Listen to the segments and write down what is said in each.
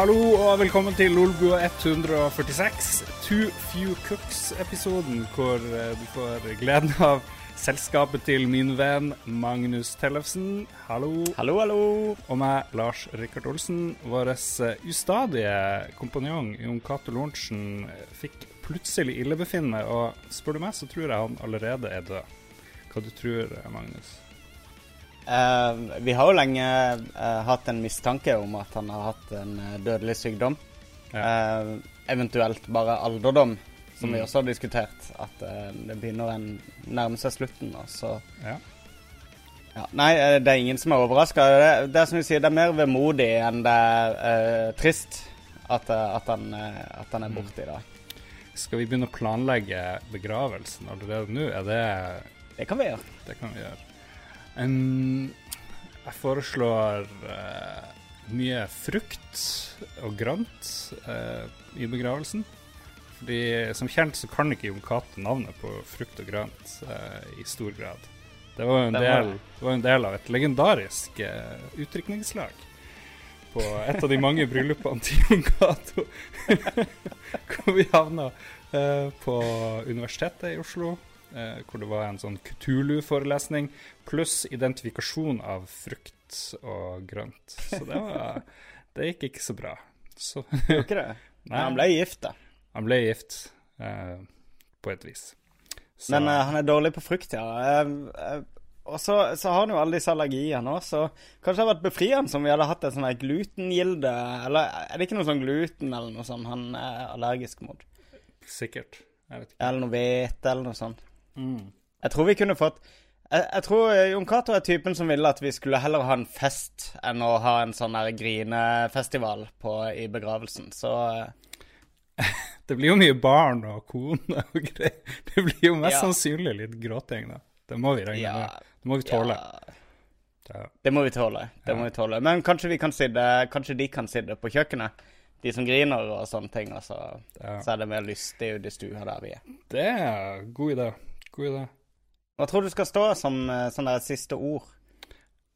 Hallo og velkommen til Lolbua 146, Too Few Cooks-episoden, hvor eh, du får gleden av selskapet til min venn Magnus Tellefsen. Hallo. Hallo, hallo. Og meg, Lars Rikard Olsen. Vår eh, ustadige kompanjong Jon Cato Lorentzen fikk plutselig illebefinnende, og spør du meg, så tror jeg han allerede er død. Hva du tror Magnus? Eh, vi har jo lenge uh, hatt en mistanke om at han har hatt en uh, dødelig sykdom. Eh, eventuelt bare alderdom, som vi Mm. også har diskutert. At det begynner å nærme seg slutten. Og så Ja. ja. Nei, det er ingen som er overraska. Det, det er som vi sier, det er mer vemodig enn det er trist at, at, han, at han er Mm. borte i dag. Skal vi begynne å planlegge begravelsen allerede nå? Er det Det kan vi gjøre. Det kan vi gjøre. Um, jeg foreslår uh, mye frukt og grønt uh, i begravelsen. Fordi som kjent så kan ikke Jon Cato navnet på frukt og grønt uh, i stor grad. Det var jo en, del, var en del av et legendarisk uh, utdrikningslag på et av de mange bryllupene til Jon Cato. Hvor vi havna på Universitetet i Oslo, eh, hvor det var en sånn Kutulu-forelesning, pluss identifikasjon av frukt og grønt. Så det var Det gikk ikke så bra. Så ikke det? Nei, Han ble gift, da. han ble gift, eh, på et vis. Så, Men eh, han er dårlig på frukt, ja. Eh, eh, og så, så har han jo alle disse allergiene òg, så kanskje det hadde vært befriende om vi hadde hatt et sånn glutengilde Eller er det ikke noe sånn gluten eller noe sånt han er allergisk mot? Sikkert. Jeg vet ikke. Eller noe hvete eller noe sånt. Mm. Jeg tror vi kunne fått jeg, jeg tror eh, Jon Cato er typen som ville at vi skulle heller ha en fest enn å ha en sånn grinefestival på, i begravelsen. Så eh, Det blir jo mye barn og kone og greier. Det blir jo mest Ja. sannsynlig litt gråting, da. Det må vi regne ja, med. Det må vi tåle. ja. Det må vi tåle. Det må vi tåle. Men kanskje vi kan sitte Kanskje de kan sitte på kjøkkenet, de som griner og sånne ting. Altså, så, Ja. så er det mer lystig i stua der vi er. Det er god idé. God idé. Hva tror du skal stå som eh, sånn der siste ord?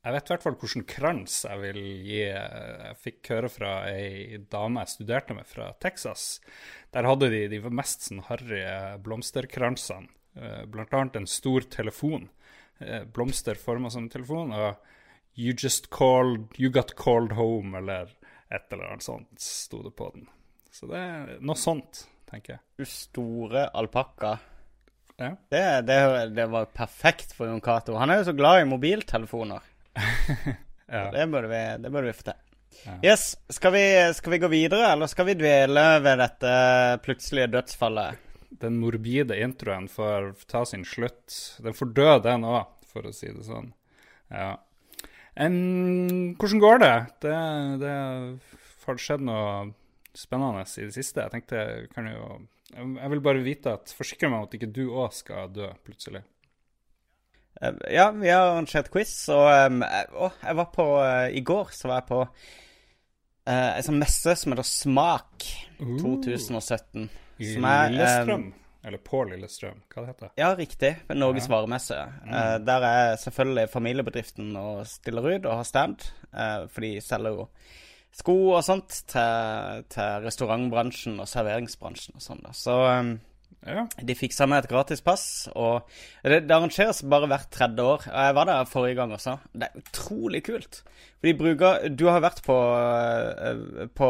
Jeg vet i hvert fall hvilken krans jeg vil gi. Jeg fikk høre fra ei dame jeg studerte med fra Texas. Der hadde de de mest sånn harry blomsterkransene. Eh, Blant annet en stor telefon. Eh, Blomster forma som en telefon. Og 'You just called You got called home', eller et eller annet sånt, sto det på den. Så det er noe sånt, tenker jeg. Du store alpakka. Ja. Det, det, det var perfekt for Jon Cato. Han er jo så glad i mobiltelefoner. ja. Det burde vi, det burde vi få til. Ja. Yes, skal vi, skal vi gå videre, eller skal vi dvele ved dette plutselige dødsfallet? den morbide introen får ta sin slutt. Den får dø, den òg, for å si det sånn. Ja. En, hvordan går det? Det, det har skjedd noe spennende i det siste. Jeg tenkte kan jo Jeg vil bare vite at Forsikre meg om at ikke du òg skal dø plutselig. Eh, Ja, vi har arrangert quiz, og um, jeg, å, jeg var på eh, I går så var jeg på uh, en sånn messe som heter Smak 2017. I som er, Lillestrøm. Eller på Lillestrøm, hva det heter Ja, riktig. Norges Ja. varemesse. Eh, der er selvfølgelig familiebedriften og stiller ut og har stand. eh, for de selger jo sko og sånt til, til restaurantbransjen og serveringsbransjen og sånn. Så um, Ja. de fiksa meg et gratis pass, og det, det arrangeres bare hvert tredje år. Jeg var der forrige gang også. Det er utrolig kult. For de bruker Du har vært på, eh, på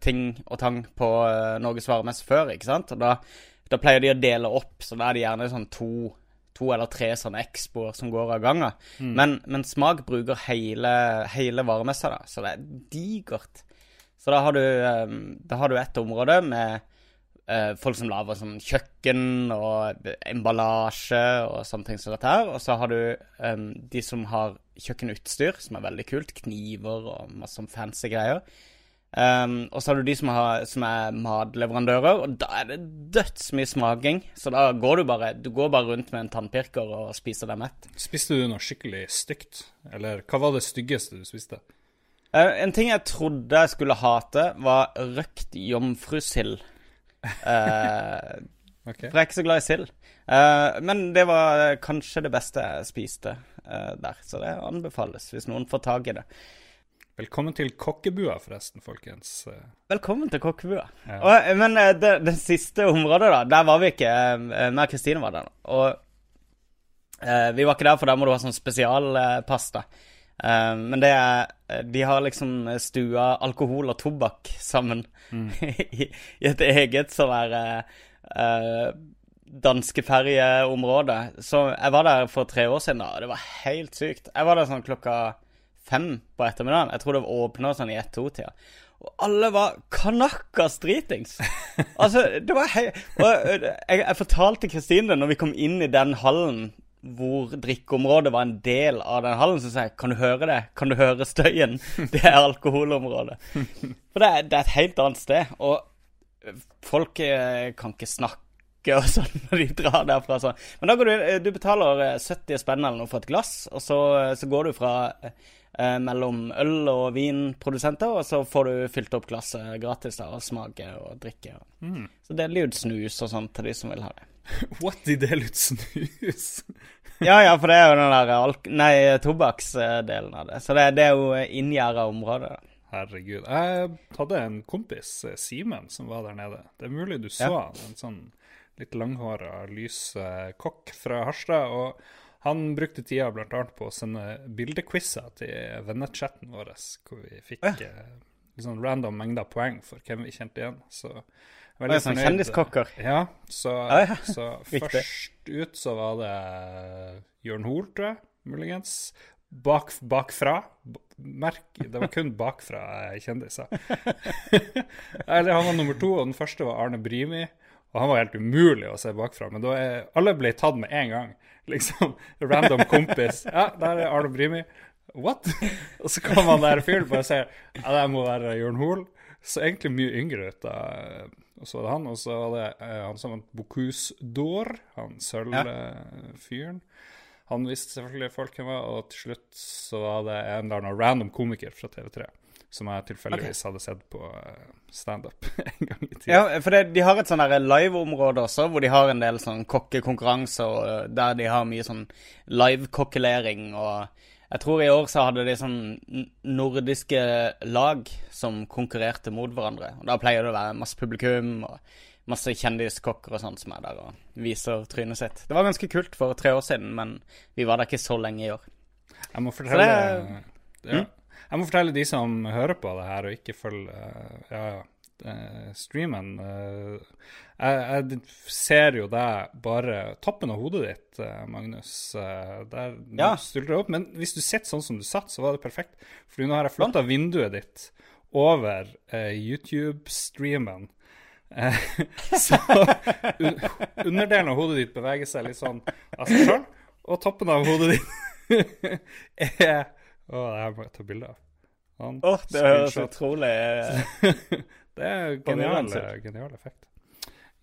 ting og tang på eh, Norges varemesse før, ikke sant? Og da, da pleier de å dele opp, så da er det gjerne sånn to, to eller tre sånne expoer som går av gangen. Men, men Smak bruker hele, hele varemessa, da, så det er digert. Så da har du, eh, da har du et område med eh, folk som lager sånn kjøkken og emballasje og sånne ting som dette her. Og så har du eh, de som har kjøkkenutstyr, som er veldig kult. Kniver og masse sånn fancy greier. Um, og så har du de som, har, som er matleverandører, og da er det dødsmye smaking. Så da går du bare Du går bare rundt med en tannpirker og spiser deg mett. Spiste du noe skikkelig stygt? Eller hva var det styggeste du spiste? Uh, en ting jeg trodde jeg skulle hate, var røkt jomfrusild. Uh, okay. For jeg er ikke så glad i sild. Uh, men det var kanskje det beste jeg spiste der, så det anbefales hvis noen får tak i det. Velkommen til kokkebua, forresten, folkens. Velkommen til kokkebua. Ja. Og, men det, det, siste området, da, der var vi ikke. Meg og Kristine var der. Og uh, vi var ikke der, for der må du ha sånn spesialpasta. Uh, men det er De har liksom stua alkohol og tobakk sammen mm. i, i, et eget sånn der uh, danskeferjeområde. Så jeg var der for tre år siden, da, og det var helt sykt. Jeg var der sånn klokka fem på ettermiddagen. Jeg tror det åpna sånn i ett-to-tida. Og alle var kanakkas dritings. altså, det var hei... Og jeg, jeg fortalte Kristine når vi kom inn i den hallen hvor drikkeområdet var en del av den hallen, så sa jeg kan du høre det? Kan du høre støyen? Det er alkoholområdet. For det er, det er et helt annet sted. Og folk kan ikke snakke og sånn når de drar derfra. Sånn. Men da går du, du betaler 70 spenn eller noe for et glass, og så, så går du fra eh, mellom øl- og vinprodusenter, og så får du fylt opp glasset gratis da, og smake og drikke. Mm. Så deler de ut snus og sånn til de som vil ha det. What, de deler ut snus? ja, ja, for det er jo den der nei, tobakksdelen av det. Så det, det er jo inngjerda område. Herregud. Jeg hadde en kompis, eh, Simen, som var der nede. Det er mulig du så ja. En sånn litt langhåra, lys kokk fra Harstad. og han brukte tida bl.a. på å sende bildequizer til vennechatten vår, hvor vi fikk ja. eh, sånn random mengder poeng for hvem vi kjente igjen. Så veldig sånn Kjendiskokker? Ja. Så, ja, ja. så først ut så var det Jørn Hoel, tror jeg, muligens. Bak, bakfra. Merk, det var kun bakfra kjendiser. Eller han var nummer to, og den første var Arne Brimi. Og han var helt umulig å se bakfra, men da er, alle ble tatt med en gang liksom random kompis. Ja, der er Arne Brimi. What? Og så kom han der fyren bare si ja, det må være Jørn Hoel. Så egentlig mye yngre ut da. Og så var det han, og så var det eh, han som vant Bocuse d'Or, han sølvfyren. Ja. Han visste selvfølgelig folk hvem var, og til slutt så var det en eller annen random komiker fra TV3 som jeg tilfeldigvis okay. hadde sett på uh, standup en gang i tiden. Ja, for det, de har et sånn live-område også, hvor de har en del sånn kokkekonkurranser, og der de har mye sånn live-kokkelering. Og jeg tror i år så hadde de sånn nordiske lag som konkurrerte mot hverandre. Og Da pleier det å være masse publikum og masse kjendiskokker og sånt som er der og viser trynet sitt. Det var ganske kult for tre år siden, men vi var der ikke så lenge i år. Jeg må fortelle det, ja. Mm? Jeg må fortelle de som hører på det her og ikke følger uh, ja, uh, streamen uh, jeg, jeg, ser jo deg bare toppen av hodet ditt, Magnus. der ja. stiller opp. Men hvis du sitter sånn som du satt, så var det perfekt. Fordi nå har jeg flytta vinduet ditt over YouTube-streamen. så underdelen av hodet ditt beveger seg litt sånn av seg sjøl, og toppen av hodet ditt er Å, det her må jeg ta bilde av. Han oh, det høres utrolig Det er genial, genial effekt.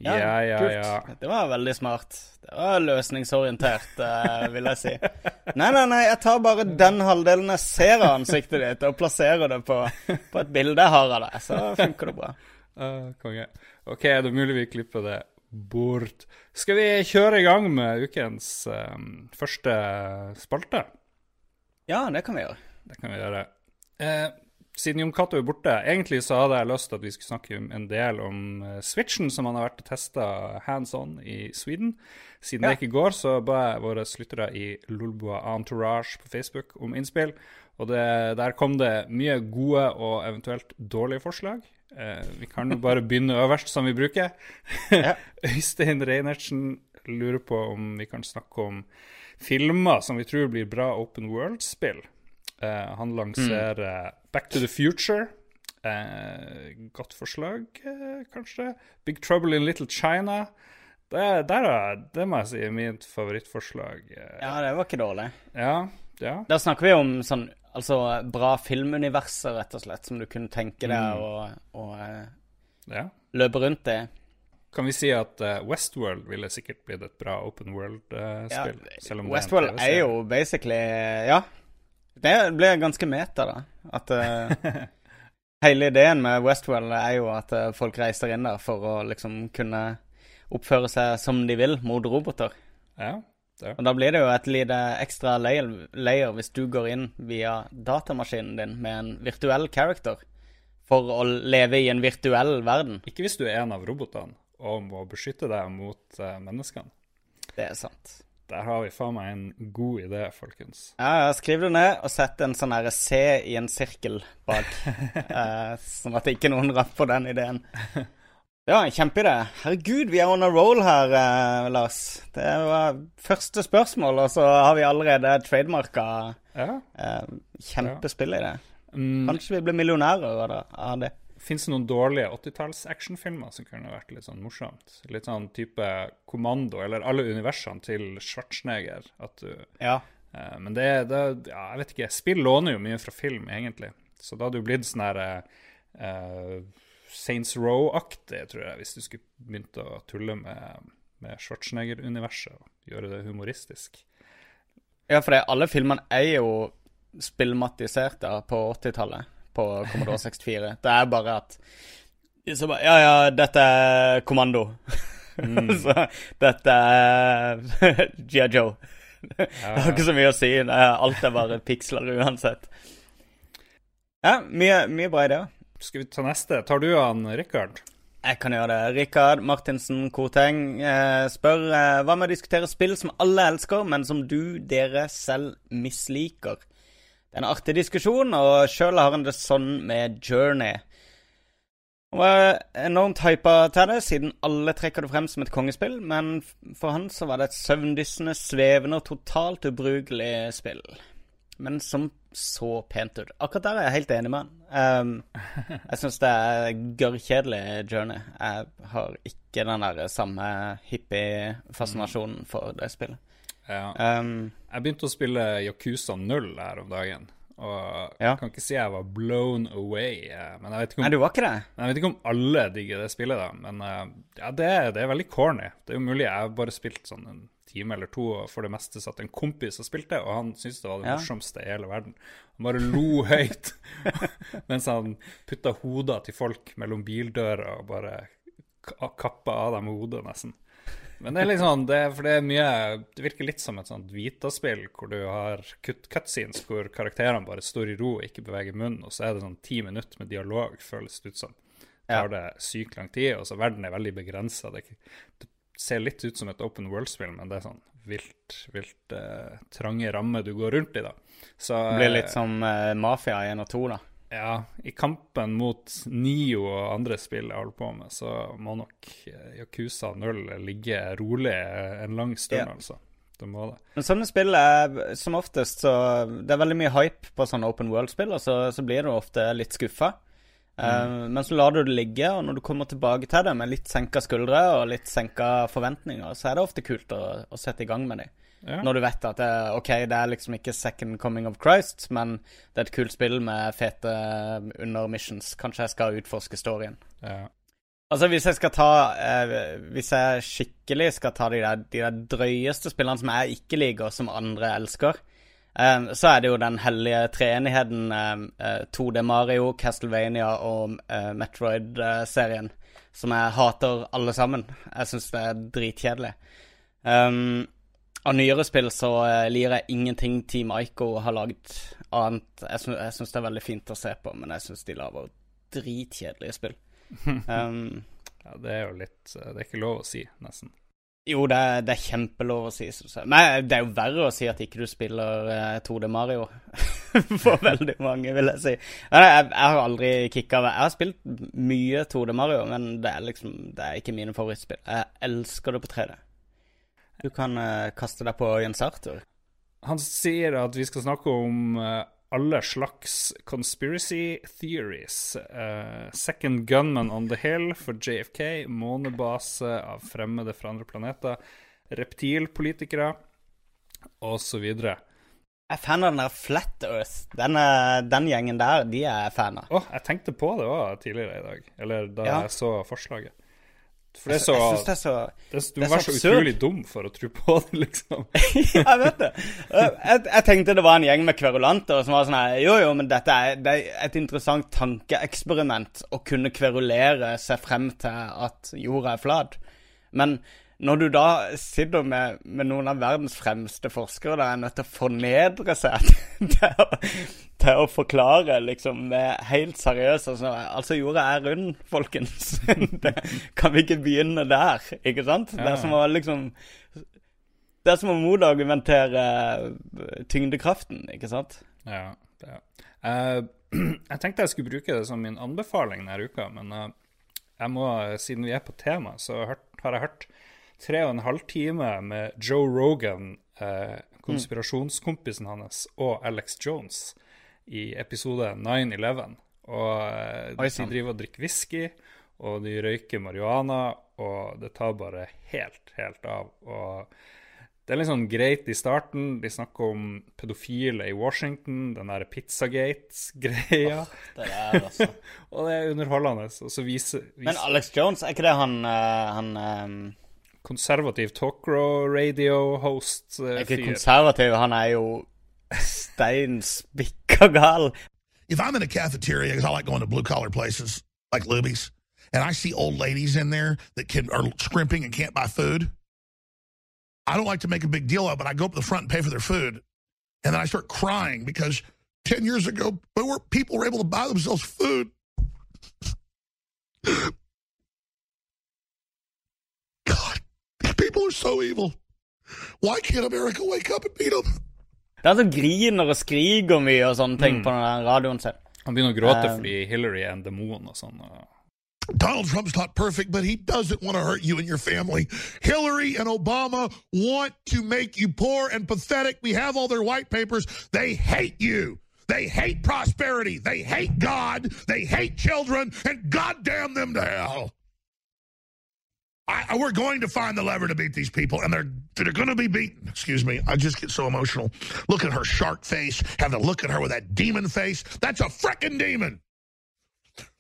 Ja, ja, ja, ja, Det var veldig smart. Det var løsningsorientert, uh, vil jeg si. Nei, nei, nei, jeg tar bare den halvdelen jeg ser av ansiktet ditt, og plasserer det på, på et bilde jeg har av deg. Så funker det bra. Uh, konge. OK, er det mulig vi klipper det bort? Skal vi kjøre i gang med ukens um, første spalte? Ja, det kan vi gjøre. Det kan vi gjøre. Eh, siden Jon Cato er borte, egentlig så hadde jeg lyst til at vi skulle snakke en del om uh, Switchen, som han har vært og testa hands on i Sweden. Siden ja. det ikke går, så ba jeg våre lyttere i Lolboa Entourage på Facebook om innspill. Og det, der kom det mye gode og eventuelt dårlige forslag. Eh, vi kan jo bare begynne øverst, som vi bruker. Ja. Øystein Reinertsen lurer på om vi kan snakke om filmer som vi tror blir bra Open World-spill. Uh, han lanserer mm. Back to the Future. Uh, godt forslag, uh, kanskje. Big Trouble in Little China. Det, der, det må jeg si er mitt favorittforslag. ja, det var ikke dårlig. Ja, ja. Da snakker vi om sånn altså bra filmuniverser, rett og slett, som du kunne tenke deg mm. å, å ja. løpe rundt i. Kan vi si at uh, Westworld ville sikkert blitt et bra open world-spill? Uh, ja, Westworld er, er, jo basically Ja, det blir ganske meta, da. At uh, Hele ideen med Westworld er jo at uh, folk reiser inn der for å liksom kunne oppføre seg som de vil mot roboter. Ja. det. Og da blir det jo et lite ekstra layer, layer hvis du går inn via datamaskinen din med en virtuell character for å leve i en virtuell verden. Ikke hvis du er en av robotene og må beskytte deg mot uh, menneskene. Det er sant. Der har vi faen meg en god idé, folkens. Ja, Skriv det ned og sett en sånn C i en sirkel bak. eh, sånn at ikke noen rapper den ideen. Ja, kjempeidé. Herregud, vi er on a roll her, eh, Lars. Det var første spørsmål, og så har vi allerede trademarka Ja. eh, kjempespill i det. Mm, Kanskje vi blir millionærer av det. Fins det noen dårlige 80-talls actionfilmer som kunne vært litt sånn morsomt? Litt sånn type Kommando, eller alle universene til Schwarzenegger. At du Ja. Eh, Men det, det Ja, jeg vet ikke. Spill låner jo mye fra film, egentlig. Så da hadde du blitt sånn her uh, Saints Row-aktig, tror jeg, hvis du skulle begynt å tulle med, med Schwarzenegger-universet og gjøre det humoristisk. Ja, for det, alle filmene er jo spillmatiserte på 80-tallet på Commodore 64. Det er bare at så bare, Ja, ja, dette er Kommando. så dette er G.I. Joe. Det har ikke så mye å si. Alt er bare piksler uansett. Ja, mye, mye bra ideer. Skal vi ta neste? Tar du han, Rikard? Jeg kan gjøre det. Rikard Martinsen Koteng eh, spør eh, hva med å diskutere spill som alle elsker, men som du, dere, selv misliker? Det er en artig diskusjon, og sjøl har han det sånn med Journey. Han var enormt hypa til det, siden alle trekker det frem som et kongespill, men for han så var det et søvndyssende, svevende og totalt ubrukelig spill. Men som så pent ut. Akkurat der er jeg helt enig med han. Um, jeg syns det er gørrkjedelig journey. Jeg har ikke den der samme hippie-fascinasjonen for det spillet. Ja. Um, Jeg begynte å spille Yakuza 0 her om dagen. Og Ja. jeg kan ikke si jeg var blown away. eh, Men jeg vet ikke om nei, du var ikke det? Jeg vet ikke om alle digger det spillet, da. Men eh, ja, det, det er veldig corny. Det er jo mulig jeg har bare spilt sånn en time eller to, og for det meste satt en kompis og spilte, og han syntes det var det Ja. morsomste i hele verden. Han bare lo høyt mens han putta hoder til folk mellom bildører og bare ka- kappa av dem hodet, nesten. Men det er sånn, det, for det er mye Det virker litt som et sånt Vita-spill hvor du har cut, cutscenes hvor karakterene bare står i ro og ikke beveger munnen, og så er det sånn ti minutter med dialog, føles det ut som. det Tar det sykt lang tid, og så verden er veldig begrensa. Det, det ser litt ut som et open world-spill, men det er sånn vilt, vilt uh, trange rammer du går rundt i, da. Så Det blir litt som uh, Mafia 1 og 2, da. Ja, i kampen mot Nio og andre spill jeg holder på med, så må nok eh, Yakuza 0 ligge rolig en lang stund, Ja. altså. Det må det. Men sånne spill er som oftest så Det er veldig mye hype på sånne open world-spill, og så, så blir du ofte litt skuffa. Eh, men så lar du det ligge, og når du kommer tilbake til det med litt senka skuldre og litt senka forventninger, så er det ofte kult å, å sette i gang med dem. Ja. Når du vet at det, ok, det er liksom ikke second coming of Christ, men det er et kult spill med fete under missions. Kanskje jeg skal utforske storyen. Ja. Altså, hvis jeg skal ta eh, Hvis jeg skikkelig skal ta de der, de der drøyeste spillene som jeg ikke liker, som andre elsker, eh, så er det jo den hellige treenigheten eh, eh, 2D Mario, Castlevania og eh, Metroid-serien, som jeg hater alle sammen. Jeg syns det er dritkjedelig. Um, av nyere spill så lirer jeg ingenting Team Ico har laget annet. Jeg syns, syns det er veldig fint å se på, men jeg syns de lager dritkjedelige spill. Um, ja, det er jo litt Det er ikke lov å si, nesten. jo, det er, det er kjempelov å si. Men det er jo verre å si at ikke du spiller uh, 2D Mario. For veldig mange, vil jeg si. Men jeg, jeg har aldri kicka Jeg har spilt mye 2D Mario, men det er liksom Det er ikke mine favorittspill. Jeg elsker det på 3D. Du kan uh, kaste deg på Jens Arthur. Han sier at vi skal snakke om uh, alle slags conspiracy theories. Uh, second gunman on the hill for JFK, månebase av fremmede fra andre planeter, reptilpolitikere osv. Jeg er fan av den der Flat Earth. Den, den gjengen der, de er fan av. Oh, jeg tenkte på det òg tidligere i dag, eller da Ja. jeg så forslaget. For det er så, Jeg synes det er så det, Du må være så så utrolig dum for å tro på det, liksom. jeg vet det. Jeg, jeg tenkte det var en gjeng med kverulanter som var sånn her Jo, jo, men dette er, det er et interessant tankeeksperiment å kunne kverulere seg frem til at jorda er flat. Men når du da sitter med, med, noen av verdens fremste forskere der er nødt til å fornedre seg til, å, til å forklare liksom helt seriøst altså, altså jorda er rund, folkens. Det, kan vi ikke begynne der, ikke sant? Det er som å liksom Det er som å motargumentere tyngdekraften, ikke sant? Ja, det er. Uh, jeg tenkte jeg skulle bruke det som min anbefaling denne uka, men uh, jeg må, siden vi er på tema, så har jeg hørt tre og en halv time med Joe Rogan, eh, konspirasjonskompisen hans, og Alex Jones i episode 9-11. Og eh, de driver og drikker whisky, og de røyker marihuana, og det tar bare helt, helt av. Og det er litt sånn greit i starten. De snakker om pedofile i Washington, den der Pizzagate-greia. Oh, det er altså. og det er underholdende. Og så viser, viser, Men Alex Jones, er ikke det han, uh, han um konservativ talk-radio-host. Uh, ikke konservativ, han er jo stein spikka gal. If I'm in a cafeteria, because I like going to blue collar places like Luby's, and I see old ladies in there that can are scrimping and can't buy food, I don't like to make a big deal of it, but I go up to the front and pay for their food. And then I start crying because 10 years ago, people were able to buy themselves food. People are so evil. Why can't America wake up and beat them? Det er sånn griner og skriker mye og sånne ting mm. på den radioen sin. Han begynner å gråte um, fordi Hillary er en demon og sånn. Donald Trump's not perfect, but he doesn't want to hurt you and your family. Hillary and Obama want to make you poor and pathetic. We have all their white papers. They hate you. They hate prosperity. They hate God. They hate children. And goddamn them to hell. I, we're going to find the lever to beat these people, and they're they're going to be beaten. Excuse me, I just get so emotional. Look at her shark face. Have to look at her with that demon face. That's a freaking demon.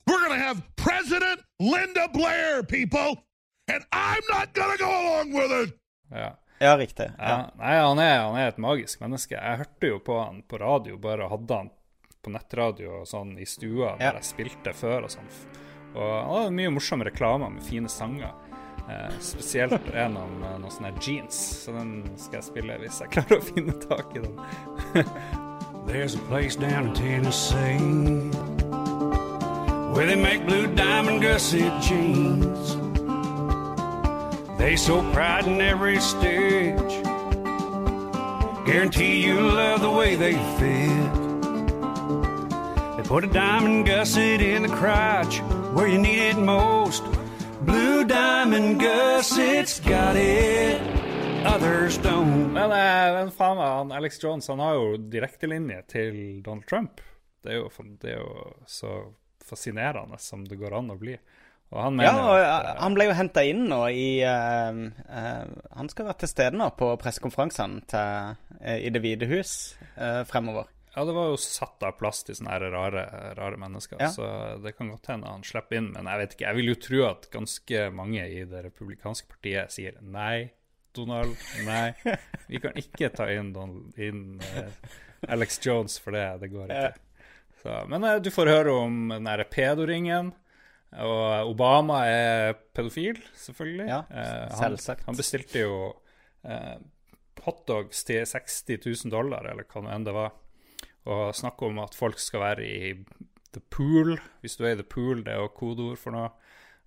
We're going to have President Linda Blair, people, and I'm not going to go along with it. Ja. Ja, riktig. Ja. Ja. Nei, han er, han er, et magisk menneske. Jeg hørte jo på han på radio, bare hadde han på nettradio og sånn i stua der jeg spilte før og sånn. Og han hadde mye morsomme reklamer med fine sanger. Eh, spesielt en om eh, noen sånne jeans, så den skal jeg spille hvis jeg klarer å finne tak i den. There's a place down in Tennessee Where they make blue diamond gusset jeans. They so pride in every stitch. Guarantee you love the way they fit. They put a diamond gusset in the crotch Where you need it most Blue Diamond Gus, it's got it. Others don't. Men, eh, men faen han Alex Jones han har jo direktelinje til Donald Trump. Det er, jo, det er jo så fascinerende som det går an å bli. Og han mener ja, og at, uh, han ble jo henta inn nå i uh, uh, Han skal være til stede nå på pressekonferansene i Det hvite hus fremover. Ja, det var jo satt av plass til sånne rare, rare mennesker, ja. så det kan godt hende han slipper inn. Men jeg vet ikke, jeg vil jo tro at ganske mange i det republikanske partiet sier nei, Donald, nei. Vi kan ikke ta inn, Donald, inn uh, Alex Jones for det. Det går ikke. Så, men uh, du får høre om den derre pedoringen. Og Obama er pedofil, selvfølgelig. Ja, uh. Han, han bestilte jo hotdogs til 60 000 dollar, eller hva det enn det var. Og snakke om at folk skal være i the pool. Hvis du er i the pool, det er jo kodeord for noe.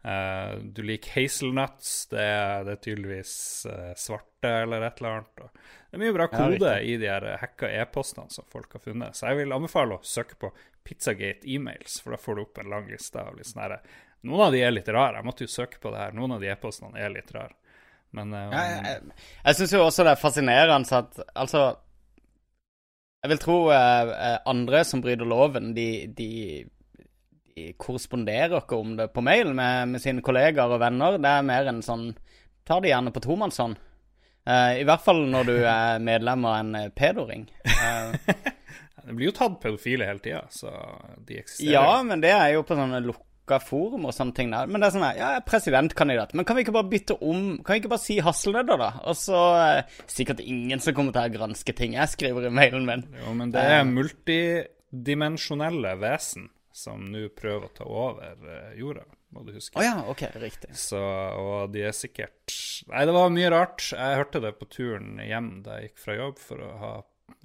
Uh, du liker hazelnuts, det det er tydeligvis uh, svarte eller et eller annet. Det er mye bra kode i de her hacka e-postene som folk har funnet. Så jeg vil anbefale å søke på Pizzagate e-mails, for da får du opp en lang liste av litt sånne Noen av de er litt rare. Jeg måtte jo søke på det her. Noen av de e-postene er litt rare. Men uh, Jeg, jeg, jeg syns jo også det er fascinerende at altså jeg vil tro eh, eh, andre som bryter loven, de, de, de, korresponderer ikke om det på mail med, med, sine kollegaer og venner. Det er mer enn sånn Ta det gjerne på tomannshånd. Eh, I hvert fall når du er medlem av en eh, pedoring. Eh, det blir jo tatt pedofile hele tida, så de eksisterer. Ja, men det er jo på sånne lukka lukka forum og sånne ting der. Men det er sånn her, ja, jeg er presidentkandidat. Men kan vi ikke bare bytte om Kan vi ikke bare si Hasselnødder, da? Og så eh, sikkert ingen som kommer til å granske ting jeg skriver i mailen min. Jo, men det er multidimensjonelle vesen. som nå prøver å ta over eh, jorda, må du huske. Å ja, ok, riktig. Så, og de er sikkert Nei, det var mye rart. Jeg hørte det på turen hjem da jeg gikk fra jobb for å ha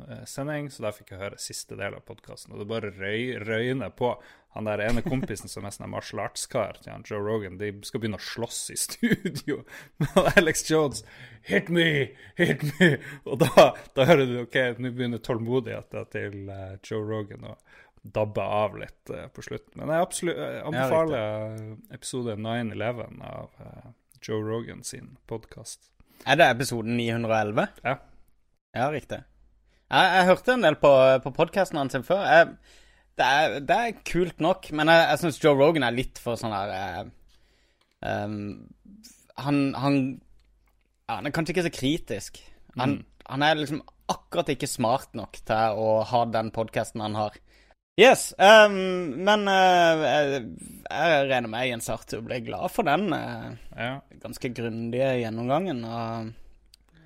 eh, sending, så da fikk jeg høre siste del av podkasten. Og det bare røy, røyner på. Han der ene kompisen som er sånn martial arts-kar til han Joe Rogan, de skal begynne å slåss i studio med Alex Jones. 'Hit me! Hit me!' Og da, da hører du OK, nå begynner tålmodigheten til eh, Joe Rogan å dabbe av litt eh, på slutten. Men jeg absolutt jeg anbefaler episode 9-11 av eh, Joe Rogan sin podkast. Er det episoden 911? Ja. Ja, riktig. Jeg, jeg hørte en del på, på podkasten hans før. Jeg, det, er, det er kult nok, men jeg, jeg syns Joe Rogan er litt for sånn der eh, um, han, han, ja, han er kanskje ikke så kritisk. Han, han er liksom akkurat ikke smart nok til å ha den podkasten han har. Yes, um, men uh, jeg, jeg regner med Jens Arthur ble glad for den uh, ja. ganske grundige gjennomgangen av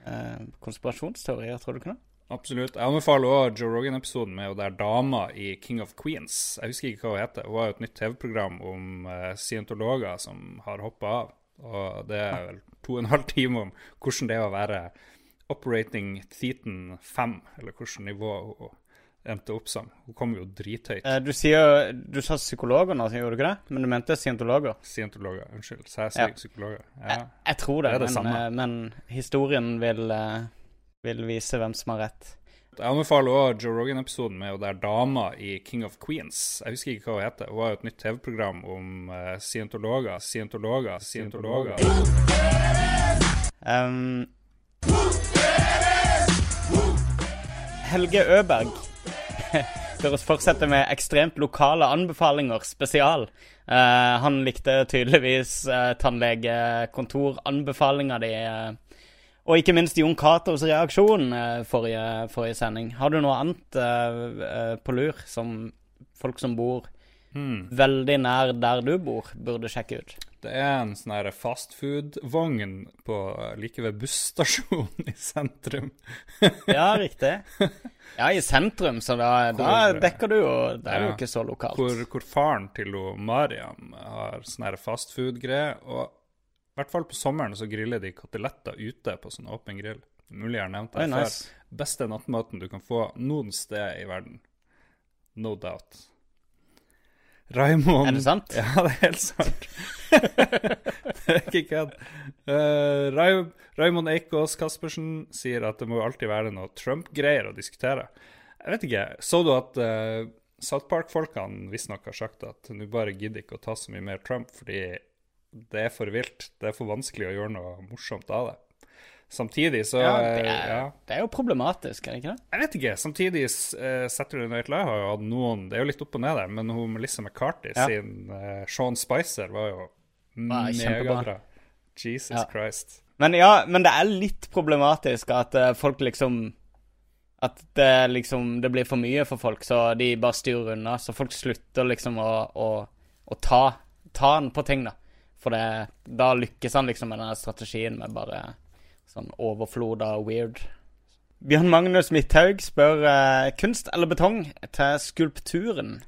uh, konspirasjonsteorier, tror du ikke det? Absolutt. Jeg anbefaler også Joe Rogan-episoden med der dama i King of Queens. Jeg husker ikke hva hun heter. Hun har jo et nytt TV-program om uh, scientologer som har hoppa av. Og det er vel to og en halv time om hvordan det er å være operating Theton 5, eller hvilket nivå hun endte opp som. Hun kom jo drithøyt. Eh, du sier Du sa psykologer nå, gjorde du ikke det? Men du mente scientologer? Scientologer, unnskyld. Så jeg Ja. psykologer. Ja. Jeg, jeg tror det, Det det men, eh, men historien vil, eh, vil vise hvem som har rett. Jeg anbefaler også Joe Rogan-episoden med der dama i King of Queens. Jeg husker ikke hva hun heter. Hun har jo et nytt TV-program om uh, scientologer. Scientologer, scientologer. Um, Helge Øberg For oss fortsette med ekstremt lokale anbefalinger spesial. Uh, han likte tydeligvis uh, tannlegekontoranbefalinga di. eh, og ikke minst Jon Catos reaksjon eh, forrige, forrige sending. Har du noe annet uh, på lur som folk som bor Hmm. veldig nær der du bor, burde sjekke ut? Det er en sånn fastfood-vogn på like ved busstasjonen i sentrum. Ja, riktig. Ja, i sentrum, så da, da dekker du jo Det er jo ikke så lokalt. Hvor, hvor faren til Mariam har sånn fastfood-greie. Og i hvert fall på sommeren så griller de koteletter ute på sånn åpen grill. Mulig jeg har nevnt det Oi, før. nice. Beste nattmaten du kan få noen sted i verden. No doubt. Raimond Er det sant? Ja, det er helt sant. det er ikke kødd. Uh, Raimond Eikås Caspersen sier at det må alltid være noe Trump-greier å diskutere. Jeg vet ikke. Så du at uh, South Park-folkene visstnok har sagt at nå bare gidder ikke å ta så mye mer Trump fordi det er for vilt. Det er for vanskelig å gjøre noe morsomt av det. Samtidig så Ja, det eh, er, ja. det er jo problematisk, er det ikke det? Jeg vet ikke. Samtidig, uh, Saturday Night Live har jo hatt noen Det er jo litt opp og ned der, men hun Melissa McCarthy Ja. sin uh, Sean Spicer var jo megabra. Jesus Ja. Christ. Men ja, men det er litt problematisk at uh, folk liksom At det liksom Det blir for mye for folk, så de bare styrer unna. Så folk slutter liksom å, å, å ta, ta den på ting, da. For det, da lykkes han liksom med den strategien med bare sånn overflod av weird. Bjørn Magnus Midthaug spør uh, kunst eller betong til skulpturen.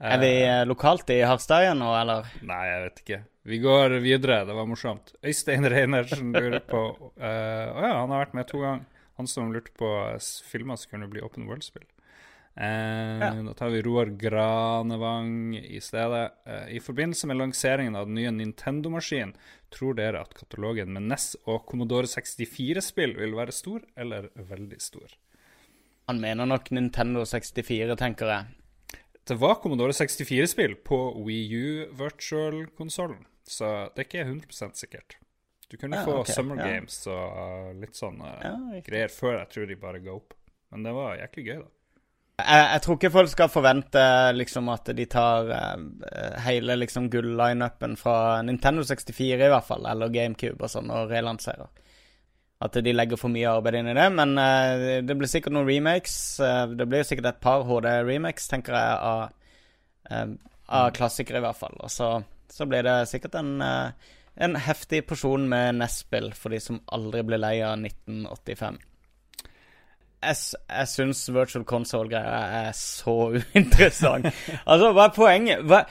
Er vi eh, lokalt i Harstad igjen nå, eller? Nei, jeg vet ikke. Vi går videre. Det var morsomt. Øystein Reinertsen lurer på Å uh, oh ja, han har vært med to ganger. Han som lurte på filmer som kunne bli Open World-spill. Eh, Da tar vi Roar Granevang i stedet. Eh, I forbindelse med lanseringen av den nye Nintendo-maskinen, tror dere at katalogen med NES og Commodore 64-spill vil være stor eller veldig stor? Han mener nok Nintendo 64, tenker jeg. Det var Commodore 64-spill på Wii U virtual-konsollen, så det er ikke 100 sikkert. Du kunne Ja, få okay, Summer ja. Games og litt sånne Ja, greier før jeg tror de bare ga opp. Men det var jæklig gøy, da. Jeg, jeg tror ikke folk skal forvente liksom at de tar eh, hele liksom gull-lineupen fra Nintendo 64 i hvert fall, eller GameCube og sånn, og relanserer. At de legger for mye arbeid inn i det. Men eh, det blir sikkert noen remakes. eh, det blir sikkert et par HD-remakes, tenker jeg, av, eh, av klassikere i hvert fall. Og så, så blir det sikkert en, eh, en heftig porsjon med NES-spill for de som aldri blir lei av 1985. jeg, jeg syns virtual console-greia er så uinteressant. altså, hva er poenget? Hva,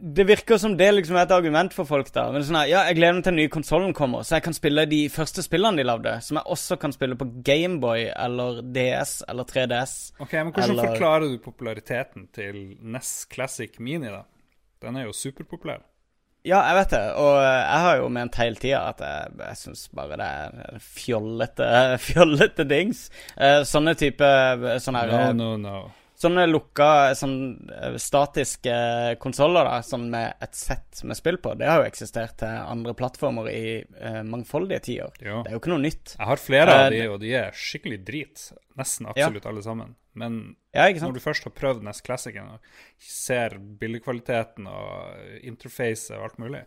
det virker som det liksom er et argument for folk, da. Men sånn her, ja, jeg gleder meg til den nye konsollen kommer, så jeg kan spille de første spillene de lagde, som jeg også kan spille på Gameboy eller DS eller 3DS. Ok, men Hvordan Eller- forklarer du populariteten til NES Classic Mini, da? Den er jo superpopulær. Ja, jeg vet det, og jeg har jo ment hele tida at jeg, jeg syns bare det er fjollete, fjollete dings. Eh, sånne type sånne her, No, eh, no, no. Sånne lukka, sånn eh, statiske konsoller, sånn med et sett med spill på, det har jo eksistert til andre plattformer i uh, mangfoldige tider. Det er jo ikke noe nytt. Jeg har flere Eh, av de, og de er skikkelig drit. Nesten absolutt alle sammen. Men Ja, ikke når du først har prøvd NES Classicen og ser bildekvaliteten og interfacet og alt mulig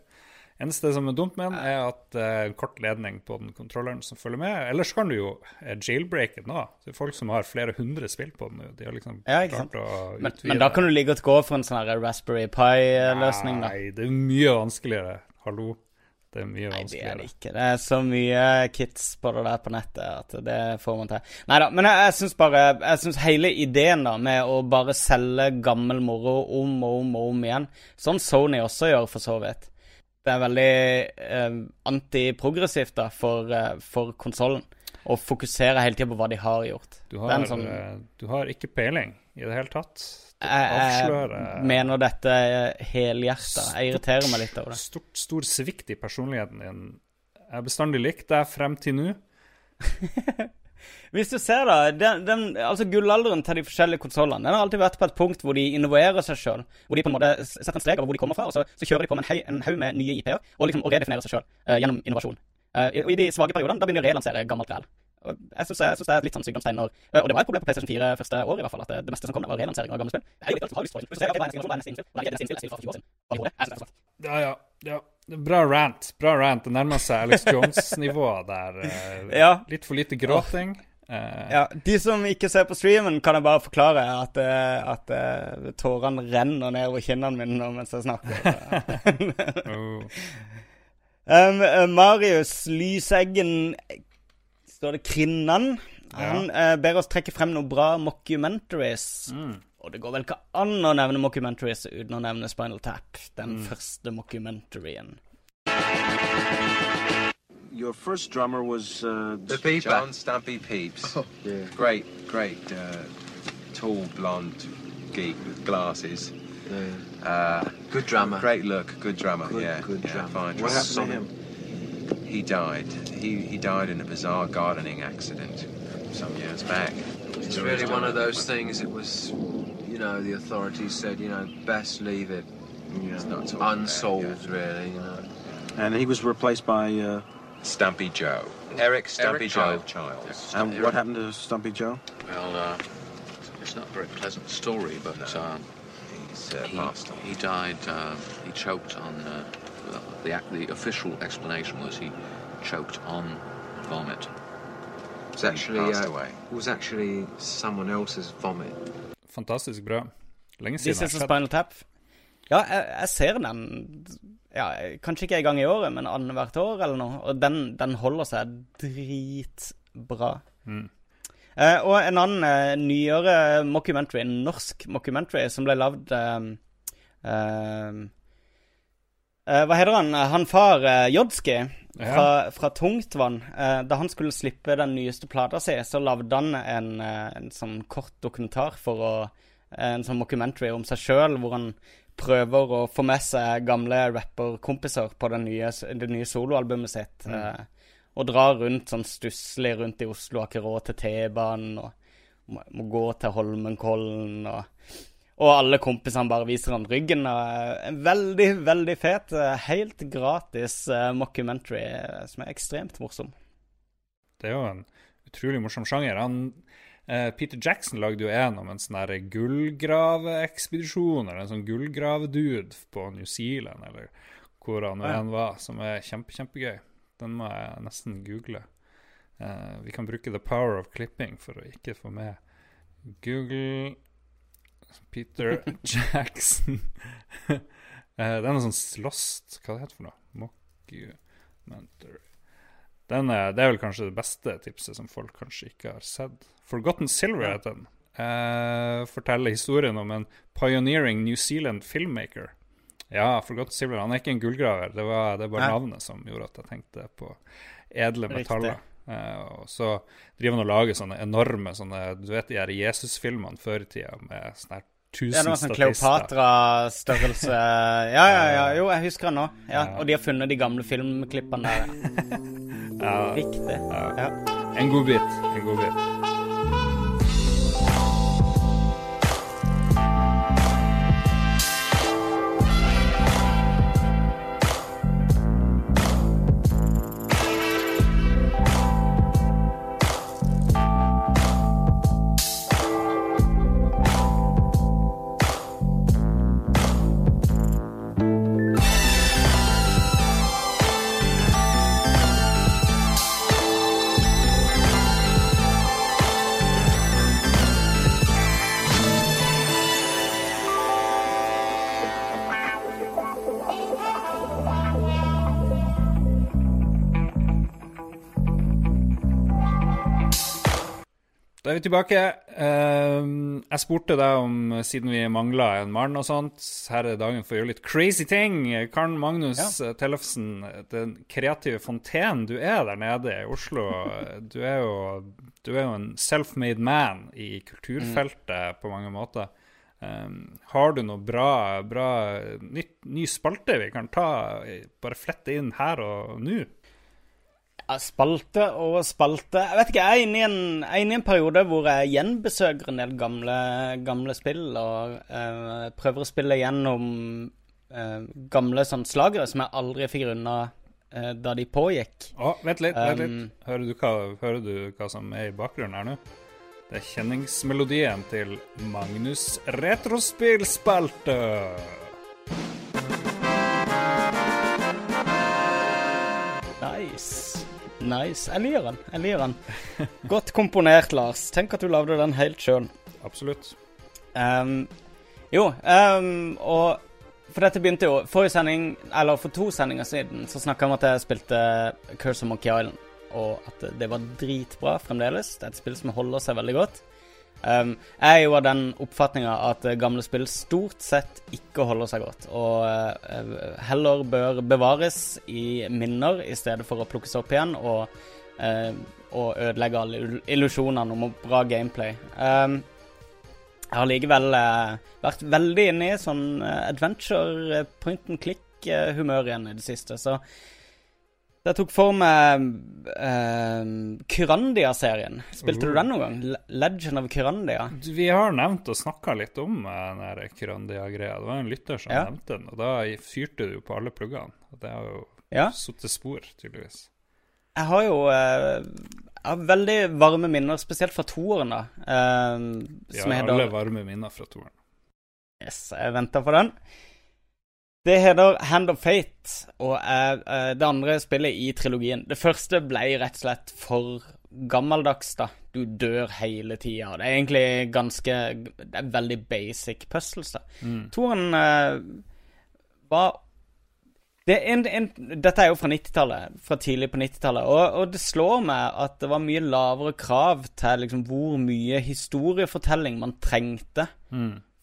Eneste som er dumt med den, er at er kort ledning på den kontrolleren som følger med. Ellers kan du jo eh, jailbreake den òg. Det er folk som har flere hundre spill på den. De har liksom Ja, klart å Men, utvide men da kan du like godt gå for en sånn Raspberry Pi-løsning, da. Nei, det er mye vanskeligere. Hallo. Det er mye vanskeligere. Nei, det er det ikke. Det er så mye kits på det der på nettet at det får man til. Nei da, men jeg, jeg syns bare Jeg syns hele ideen da med å bare selge gammel moro om og om og om igjen, sånn Sony også gjør, for så vidt Det er veldig eh, antiprogressivt da for, eh, for konsollen. Å fokusere hele tida på hva de har gjort. Du har, sånn eh, du har ikke peiling i det hele tatt. Det Jeg, mener dette helhjerta. Jeg irriterer meg litt over det. Stort, stor svikt i personligheten din. Jeg har bestandig likt deg frem til nå. Hvis du ser da, den, den, altså Gullalderen til de forskjellige konsollene har alltid vært på et punkt hvor de innoverer seg sjøl. Hvor de på en måte setter en strek over hvor de kommer fra, og så, så kjører de på med en, haug med nye IP-er og liksom og redefinerer seg sjøl gjennom innovasjon. Eh, og I de svake periodene da begynner de å relansere gammelt ræl. Og Jeg syns det er litt sånn sykdomstegn når eh, Og det var et problem på PlayStation 4 første år, i hvert fall. At det, det meste som kom, var relansering av gamle spill. Det er jo litt alt du har lyst for. Hvis du ser, ok, hva er neste generasjon, hva er neste innspill? Hva er neste innspill? Jeg 20 år siden. Hva gjorde? Jeg synes det er. Ja, ja. ja. Bra rant. Bra rant. Det nærmer seg Alex Jones-nivået der. eh, Ja. Litt for lite gråting. Uh, Ja, De som ikke ser på streamen, kan jeg bare forklare at, eh, at eh, tårene renner nedover kinnene mine nå mens jeg snakker. oh. Um, Marius Lyseggen Står det Krinnan? Han eh, ber oss trekke frem noen bra mockumentaries. Mm. Og det går vel ikke an å nevne mockumentaries uten å nevne Spinal Tap. Den første mockumentarien. Your first drummer was uh, The Beeper. John Stampy Peeps. yeah. Great, great, uh, tall, blonde geek with glasses. Uh, Good drummer. great look, good drummer. Good, yeah, good yeah, drummer. fine What drummer. happened to him? He died. He he died in a bizarre gardening accident some years back. It's really one of those things. It was, you know, the authorities said, you know, best leave it It's not talking about, unsolved, yeah. really. You know. And he was replaced by. Uh, Stumpy Joe. Eric Stumpy Eric Joe Child. Childs. and what happened to Stumpy Joe? Well, uh, it's not a very pleasant story, but He's uh, he, passed on. he died. Uh, he choked on. Uh, the the official explanation was he choked on vomit. It was actually, uh, was actually someone else's vomit. Fantastisk bra. Lenge This siden is a Spinal Tap. Ja, jeg, jeg ser den ja, Kanskje ikke en gang i året, men annethvert år eller noe. Og den, den holder seg dritbra. Mm. Eh, og en annen eh, nyere mockumentary, en norsk mockumentary, som ble lagd eh, eh, eh, Hva heter han? Han far uh, Jodski fra, fra Tungtvann. Eh, da han skulle slippe den nyeste plata si, så lagde han en, eh, en sånn kort dokumentar for å En sånn mockumentary om seg sjøl, hvor han prøver å få med seg gamle rapperkompiser på den nye, det nye soloalbumet sitt. Eh, og drar rundt sånn stusslig rundt i Oslo, har ikke råd til T-banen, og må, må gå til Holmenkollen, og, og alle kompisene bare viser han ryggen. Og, eh, en veldig, veldig fet, eh, helt gratis eh, mockumentary som er ekstremt morsom. Det er jo en utrolig morsom sjanger. Han, eh, Peter Jackson lagde jo en om en sånn gullgraveekspedisjon, eller en sånn gullgravedude på New Zealand, eller hvor han Ja. enn var, som er kjempe, kjempegøy. Den må jeg nesten google. Uh, vi kan bruke the power of clipping for å ikke få med Google Peter Jackson. uh, det er noe sånn slåst, Hva det heter for noe? Mockumentary. Den er, det er vel kanskje det beste tipset som folk kanskje ikke har sett. Forgotten Silver heter den. Uh, forteller historien om en pioneering New Zealand filmmaker. Ja, Forgotten Sibler. Han er ikke en gullgraver. Det var, det er bare Nei. navnet som gjorde at jeg tenkte på edle metaller. Eh, og så driver han og lager sånne enorme sånne, Du vet de her Jesus-filmene før i tida med sånne her Det ja, tusen var sånn. Kleopatra-størrelse Ja, ja, ja. Jo, jeg husker han nå. Ja, og de har funnet de gamle filmklippene der. Ja, Riktig. Ja. en godbit. En godbit. Da tilbake. Ehm, jeg spurte deg om, siden vi mangla en mann og sånt Her er dagen for å gjøre litt crazy ting. Karl Magnus ja. Tellefsen, den kreative fontenen du er der nede i Oslo. Du er jo, du er jo en self-made man i kulturfeltet på mange måter. Um, har du noe bra, bra nytt, ny spalte vi kan ta, bare flette inn her og nå? Spalte og spalte Jeg vet ikke, jeg er inne i en, er inne i en periode hvor jeg gjenbesøker en del gamle, gamle spill, og uh, prøver å spille gjennom uh, gamle sånn slagere som jeg aldri fikk unna uh, da de pågikk. Å, vent litt. vent litt. Um, Hører, du hva, hører du hva som er i bakgrunnen her nå? Det er kjenningsmelodien til Magnus retrospillspalte. Nice. Nice. Jeg liker den. Jeg liker den. Godt komponert, Lars. Tenk at du lagde den helt sjøl. Absolutt. Um, jo, um, og for dette begynte jo Forrige sending, eller for to sendinger siden, så snakka jeg om at jeg spilte Curse of Monkey Island, og at det var dritbra fremdeles. Det er et spill som holder seg veldig godt. Um, jeg er jo av den oppfatninga at eh, gamle spill stort sett ikke holder seg godt, og uh, heller bør bevares i minner i stedet for å plukkes opp igjen og, uh, og ødelegge alle ill- illusjonene om bra gameplay. Um, jeg har likevel uh, vært veldig inne i sånn adventure, point and click-humør igjen i det siste, så jeg tok for meg eh, Kyrandia-serien. Spilte du den noen gang? Legend of Kyrandia? Vi har nevnt og snakka litt om eh, den Kyrandia-greia. Det var en lytter som Ja. nevnte den, og da fyrte du på alle pluggene. Og det har jo Ja. satt spor, tydeligvis. Jeg har jo eh, jeg har veldig varme minner, spesielt fra toeren, da. eh, heter alle varme minner fra toeren. Yes, jeg venter på den. Det heter Hand of Fate, og er eh, det andre spillet i trilogien. Det første ble rett og slett for gammeldags, da. Du dør hele tida. Det er egentlig ganske Det er veldig basic puzzles, da. Toren uh, var det er en, en, Dette er jo fra 90-tallet, fra tidlig på 90-tallet, og, og det slår meg at det var mye lavere krav til liksom hvor mye historiefortelling man trengte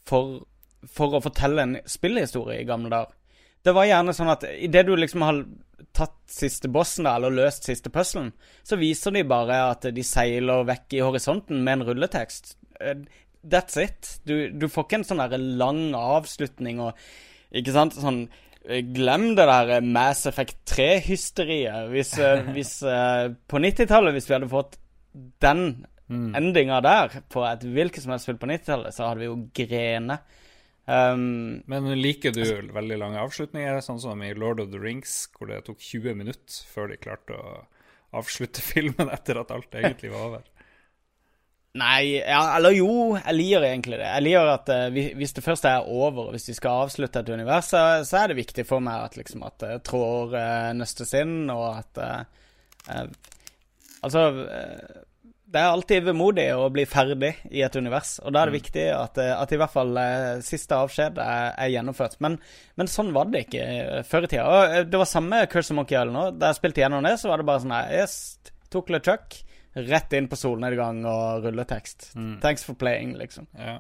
for, for å fortelle en spillhistorie i gamle dager. Det var gjerne sånn at idet du liksom har tatt siste bossen, da, eller løst siste puzzlen, så viser de bare at de seiler vekk i horisonten med en rulletekst. Eh, That's it. Du, du får ikke en sånn der lang avslutning og Ikke sant? Sånn eh, Glem det der eh, Mass Effect 3-hysteriet. Hvis, hvis På 90-tallet, hvis vi hadde fått den endinga der på et hvilket som helst spill på 90-tallet, så hadde vi jo grene. Um, Men liker du veldig lange avslutninger, sånn som i Lord of the Rings, hvor det tok 20 minutter før de klarte å avslutte filmen etter at alt egentlig var over? Nei, ja, eller jo, jeg liker egentlig det. Jeg liker at uh, hvis det først er over, og hvis de skal avslutte et univers, så, så er det viktig for meg at liksom at det tråder uh, nøstes inn, og at uh, eh, Altså, eh, det er alltid vemodig å bli ferdig i et univers, og da er det viktig at, eh, at i hvert fall eh, siste avskjed er, er gjennomført. Men, men, sånn var det ikke eh, før i tida. Og det var samme Curse of Monkey Island òg. Da jeg spilte gjennom det, så var det bare sånn her Yes, tok LeChuck. Rett inn på solnedgang og rulletekst. Thanks for playing, liksom. Ja.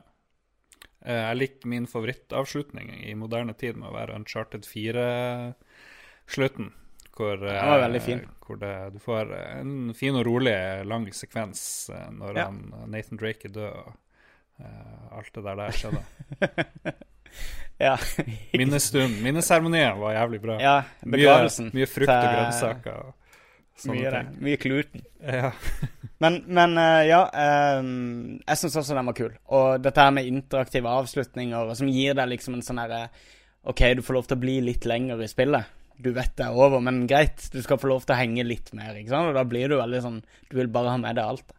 Jeg liker min favorittavslutning i moderne tid med å være Uncharted 4-slutten. Hvor, det var veldig fin. eh, hvor det, du får en fin og rolig, lang sekvens eh, når Ja. han, Nathan Drake er død. og uh, alt det der der skjedde. Ja. Minnestund. Minneseremonien var jævlig bra. ja mye, begravelsen. mye frukt og grønnsaker. og Mye, ting. mye kluten. Ja. Men, men eh, ja, um, jeg syns også den var kul. Og dette her med interaktive avslutninger som gir deg liksom en sånn herre OK, du får lov til å bli litt lenger i spillet. Du vet det er over, men greit, du skal få lov til å henge litt mer. ikke sant? Og da blir du veldig sånn Du vil bare ha med deg alt.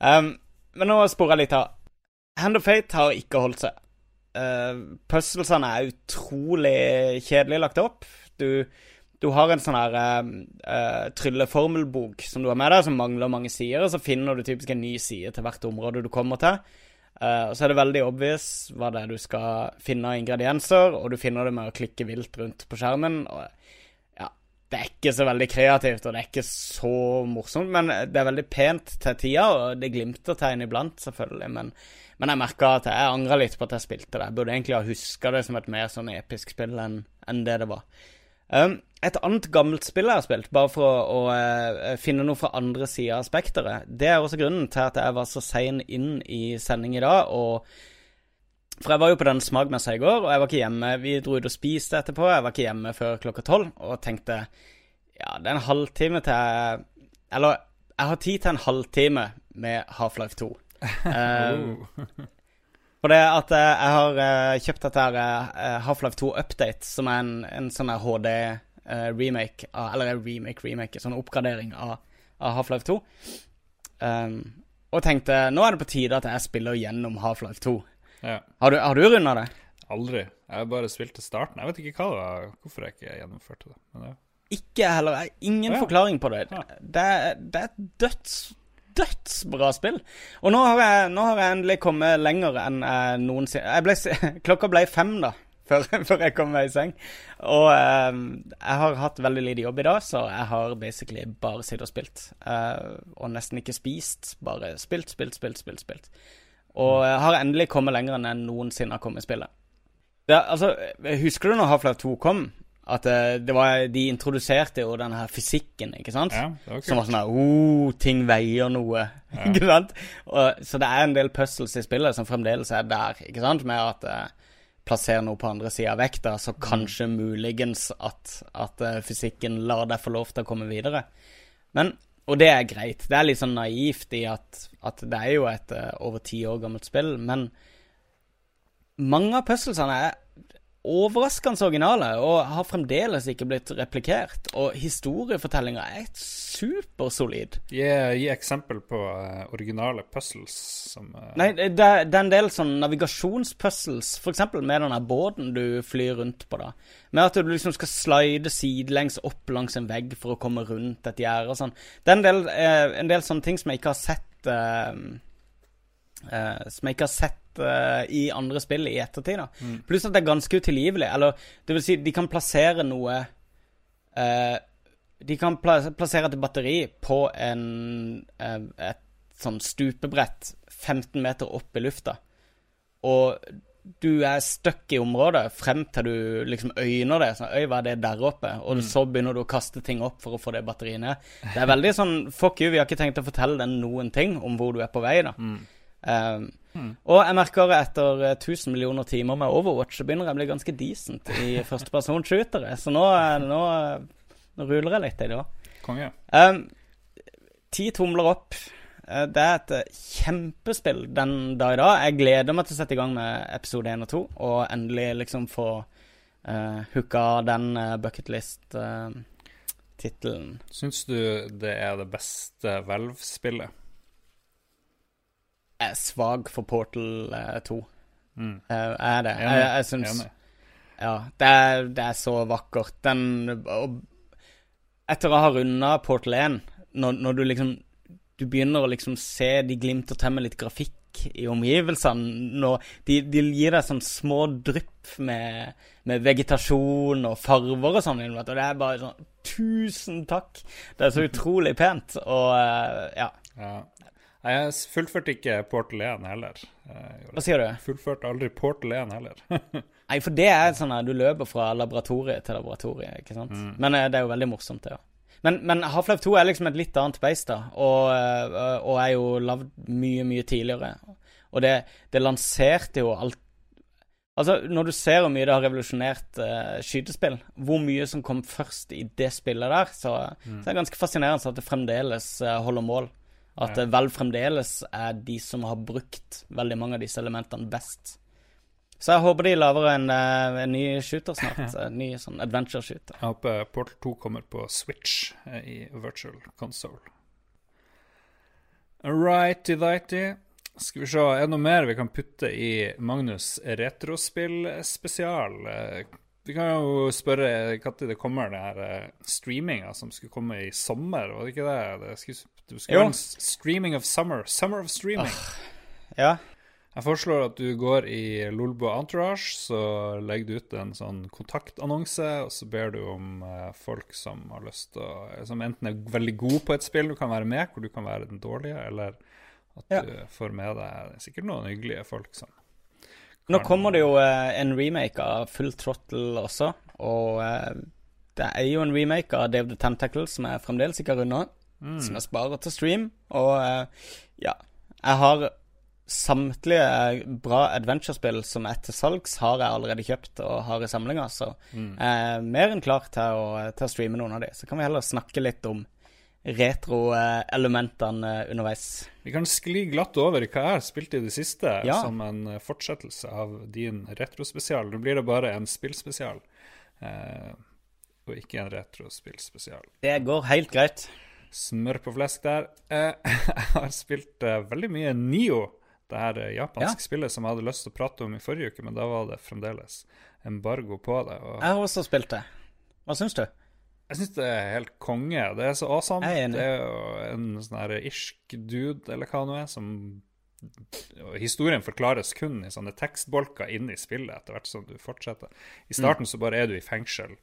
Um, men nå sporer jeg litt av. Hand of Fate har ikke holdt seg. Uh, Puzzlesene er utrolig kjedelig lagt opp. Du, du har en sånn her uh, uh, trylleformelbok som du har med deg, som mangler mange sider, og så finner du typisk en ny side til hvert område du kommer til. Uh, og så er det veldig obvious hva det er du skal finne av ingredienser, og du finner det med å klikke vilt rundt på skjermen. Og ja, det er ikke så veldig kreativt, og det er ikke så morsomt, men det er veldig pent til tida, og det glimter tegn iblant, selvfølgelig, men, men jeg merka at jeg angra litt på at jeg spilte det. Jeg burde egentlig ha huska det som et mer sånn episk spill enn enn det det var. Um, et annet gammelt spill jeg har spilt, bare for å, å uh, finne noe fra andre sida av spekteret, det er også grunnen til at jeg var så sein inn i sending i dag. og For jeg var jo på den smagmessa i går, og jeg var ikke hjemme. Vi dro ut og spiste etterpå. Jeg var ikke hjemme før klokka tolv, og tenkte ja, det er en halvtime til Eller jeg har tid til en halvtime med Half-Life 2. Um, for det at eh, jeg har eh, kjøpt dette her eh, Half-Life 2 Update, som er en, en sånn HD-remake, eller remake-remake, sånn oppgradering av, av Half-Life 2. Um, og tenkte nå er det på tide at jeg spiller gjennom Half-Life 2. ja. Har du, har du runda det? Aldri. Jeg har bare spilt til starten. Jeg vet ikke hva det var, hvorfor jeg ikke gjennomførte det. Men det... Ikke heller. Ingen Ja. forklaring på det. Ja. Det, det er et døds, dødsbra spill. Og nå har, jeg, nå har jeg endelig kommet lenger enn jeg noensinne jeg ble, Klokka ble fem, da, før, før jeg kom meg i seng. Og eh, jeg har hatt veldig lite jobb i dag, så jeg har basically bare sittet og spilt. Eh, og nesten ikke spist. Bare spilt, spilt, spilt, spilt. spilt. Og jeg har endelig kommet lenger enn jeg noensinne har kommet i spillet. Det, altså, husker du når Half-Life 2 kom? At eh, det var, de introduserte jo den her fysikken, ikke sant? ja, det var Som var sånn her oh, ting veier noe. ikke sant? Og, så det er en del puzzles i spillet som fremdeles er der, ikke sant? Med at eh, plasser noe på andre sida av vekta, så kanskje muligens at, at uh, fysikken lar deg få lov til å komme videre. Men Og det er greit. Det er litt sånn naivt i at, at det er jo et uh, over ti år gammelt spill, men mange av puzzlesene er overraskende originale og har fremdeles ikke blitt replikert. Og historiefortellinga er supersolid. Gi, gi eksempel på uh, originale puzzles som uh... Nei, det, det er en del sånn navigasjonspuzzles, f.eks. med den båten du flyr rundt på. da Med at du liksom skal slide sidelengs opp langs en vegg for å komme rundt et gjerde og sånn. Det er en del, uh, en del sånne ting som jeg ikke har sett Som jeg ikke har sett eh, i andre spill i ettertid. da Pluss at det er ganske utilgivelig. Eller det vil si, de kan plassere noe uh, De kan pla plassere et batteri på en, uh, et sånn stupebrett 15 meter opp i lufta. Og du er stuck i området frem til du liksom øyner det. Sånn, Øy, hva er det der oppe? Og så begynner du å kaste ting opp for å få det batteriet ned. Det er veldig sånn Fuck you, vi har ikke tenkt å fortelle deg noen ting om hvor du er på vei, da. Um, Og jeg merker etter eh, 1000 millioner timer med Overwatch, så begynner jeg å bli ganske decent i førstepersonshootere. Så nå, eh, nå, eh, nå ruler jeg litt i det òg. konge. Um, ti tomler opp. Eh, Det er et eh, kjempespill den dag i dag. Jeg gleder meg til å sette i gang med episode 1 og 2, og endelig liksom få uh, hooka den uh, bucketlist-tittelen. Syns du det er det beste Valve-spillet? Er svak for Portal eh, 2. Mm. Eh, jeg er det. Jeg, Jeg, jeg syns Ja, det er, det er så vakkert. Den og Etter å ha runda Portal 1, når, når du liksom du begynner å liksom se de glimter til med litt grafikk i omgivelsene. Når de, de gir deg sånn små drypp med, med vegetasjon og farver og sånn. Og det er bare sånn Tusen takk! Det er så utrolig pent. Og eh, ja. Ja. Jeg fullførte ikke Portal 1 heller. Hva sier du? Fullførte aldri Portal 1 heller. Nei, for det er sånn at du løper fra laboratoriet til laboratoriet, ikke sant? Men eh, det er jo veldig morsomt, det òg. Men, men Half-Life 2 er liksom et litt annet beist, da, og, eh, og er jo lagd mye, mye tidligere. Og det, det lanserte jo alt Altså, når du ser hvor mye det har revolusjonert uh, skytespill, hvor mye som kom først i det spillet der, så, så er det ganske fascinerende at det fremdeles uh, holder mål. At det vel fremdeles er de som har brukt veldig mange av disse elementene best. Så jeg håper de lager en, eh, en ny shooter snart. En ny sånn adventure-shooter. Jeg håper Portal 2 kommer på Switch eh, i virtual console. Righty-dighty. Skal vi se, er det noe mer vi kan putte i Magnus retrospill-spesial? Eh, Vi kan jo spørre når det kommer, den her eh, streaminga som skulle komme i sommer, var det ikke det? Det skulle, det skal Jo. en streaming of summer. Summer of streaming. Ja. Jeg foreslår at du går i Lolbo Entourage, så legger du ut en sånn kontaktannonse, og så ber du om eh, folk som har lyst til å Som enten er veldig gode på et spill du kan være med, hvor du kan være den dårlige, eller at Ja. du får med deg sikkert noen hyggelige folk som Nå kommer det jo eh, en remake av Full Throttle også, og eh, det er jo en remake av Dave the Tentacle som jeg fremdeles ikke har runda, som jeg sparer til stream, og eh, ja Jeg har samtlige bra adventure-spill som er til salgs, har jeg allerede kjøpt og har i samlinga, så jeg er mer enn klar til å, til å streame noen av de. Så kan vi heller snakke litt om retro-elementene underveis. Vi kan skli glatt over hva jeg har spilt i det siste, Ja. som en eh, fortsettelse av din retrospesial. Nå blir det bare en spillspesial, eh, og ikke en retrospillspesial. Det går helt greit. Smør på flesk der. Eh, jeg har spilt eh, veldig mye Nio, det her eh, japanske Ja. spillet som jeg hadde lyst til å prate om i forrige uke, men da var det fremdeles embargo på det. Og Jeg har også spilt det. Hva syns du? jeg syns det er helt konge. Det er så awesome. Er. Det er jo en sånn her irsk dude, eller hva det nå er, som Historien forklares kun i sånne tekstbolker inne i spillet etter hvert som du fortsetter. I starten så bare er du i fengsel.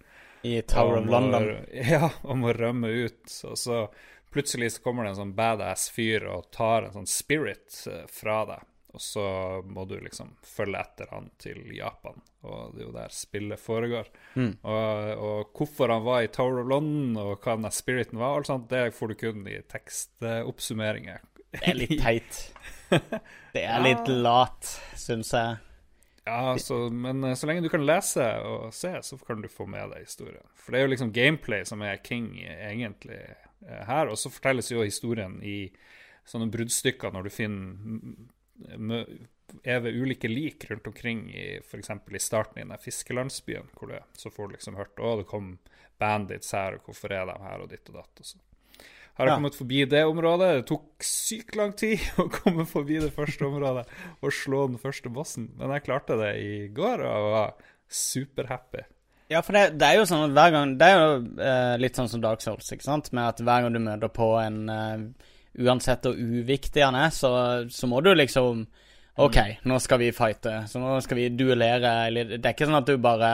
I Tower of London. Ja, og må rømme ut. Og så plutselig så kommer det en sånn badass fyr og tar en sånn spirit eh, fra deg. Og så må du liksom følge etter han til Japan, og det er jo der spillet foregår. Og, og hvorfor han var i Tower of London, og hva den spiriten var, alt sånt, det får du kun i tekstoppsummeringer. Det er litt teit. Det er litt lat, syns jeg. Ja, så, men eh, så lenge du kan lese og se, så kan du få med deg historien. For det er jo liksom gameplay som er king egentlig eh, her. Og så fortelles jo historien i sånne bruddstykker når du finner er ved ulike lik rundt omkring, i f.eks. i starten i den fiskelandsbyen, hvor det, så får du liksom hørt å, det kom bandits her, og hvorfor er de her, og ditt og datt. og så har jeg Ja. kommet forbi det området. Det tok sykt lang tid å komme forbi det første området og slå den første bossen, men jeg klarte det i går og var superhappy. Ja, for det, det er jo sånn at hver gang Det er jo eh, litt sånn som Dark Souls, ikke sant? Med at hver gang du møter på en eh, Uansett hvor uviktig han er, så, så må du liksom OK, nå skal vi fighte. Så nå skal vi duellere. Eller Det er ikke sånn at du bare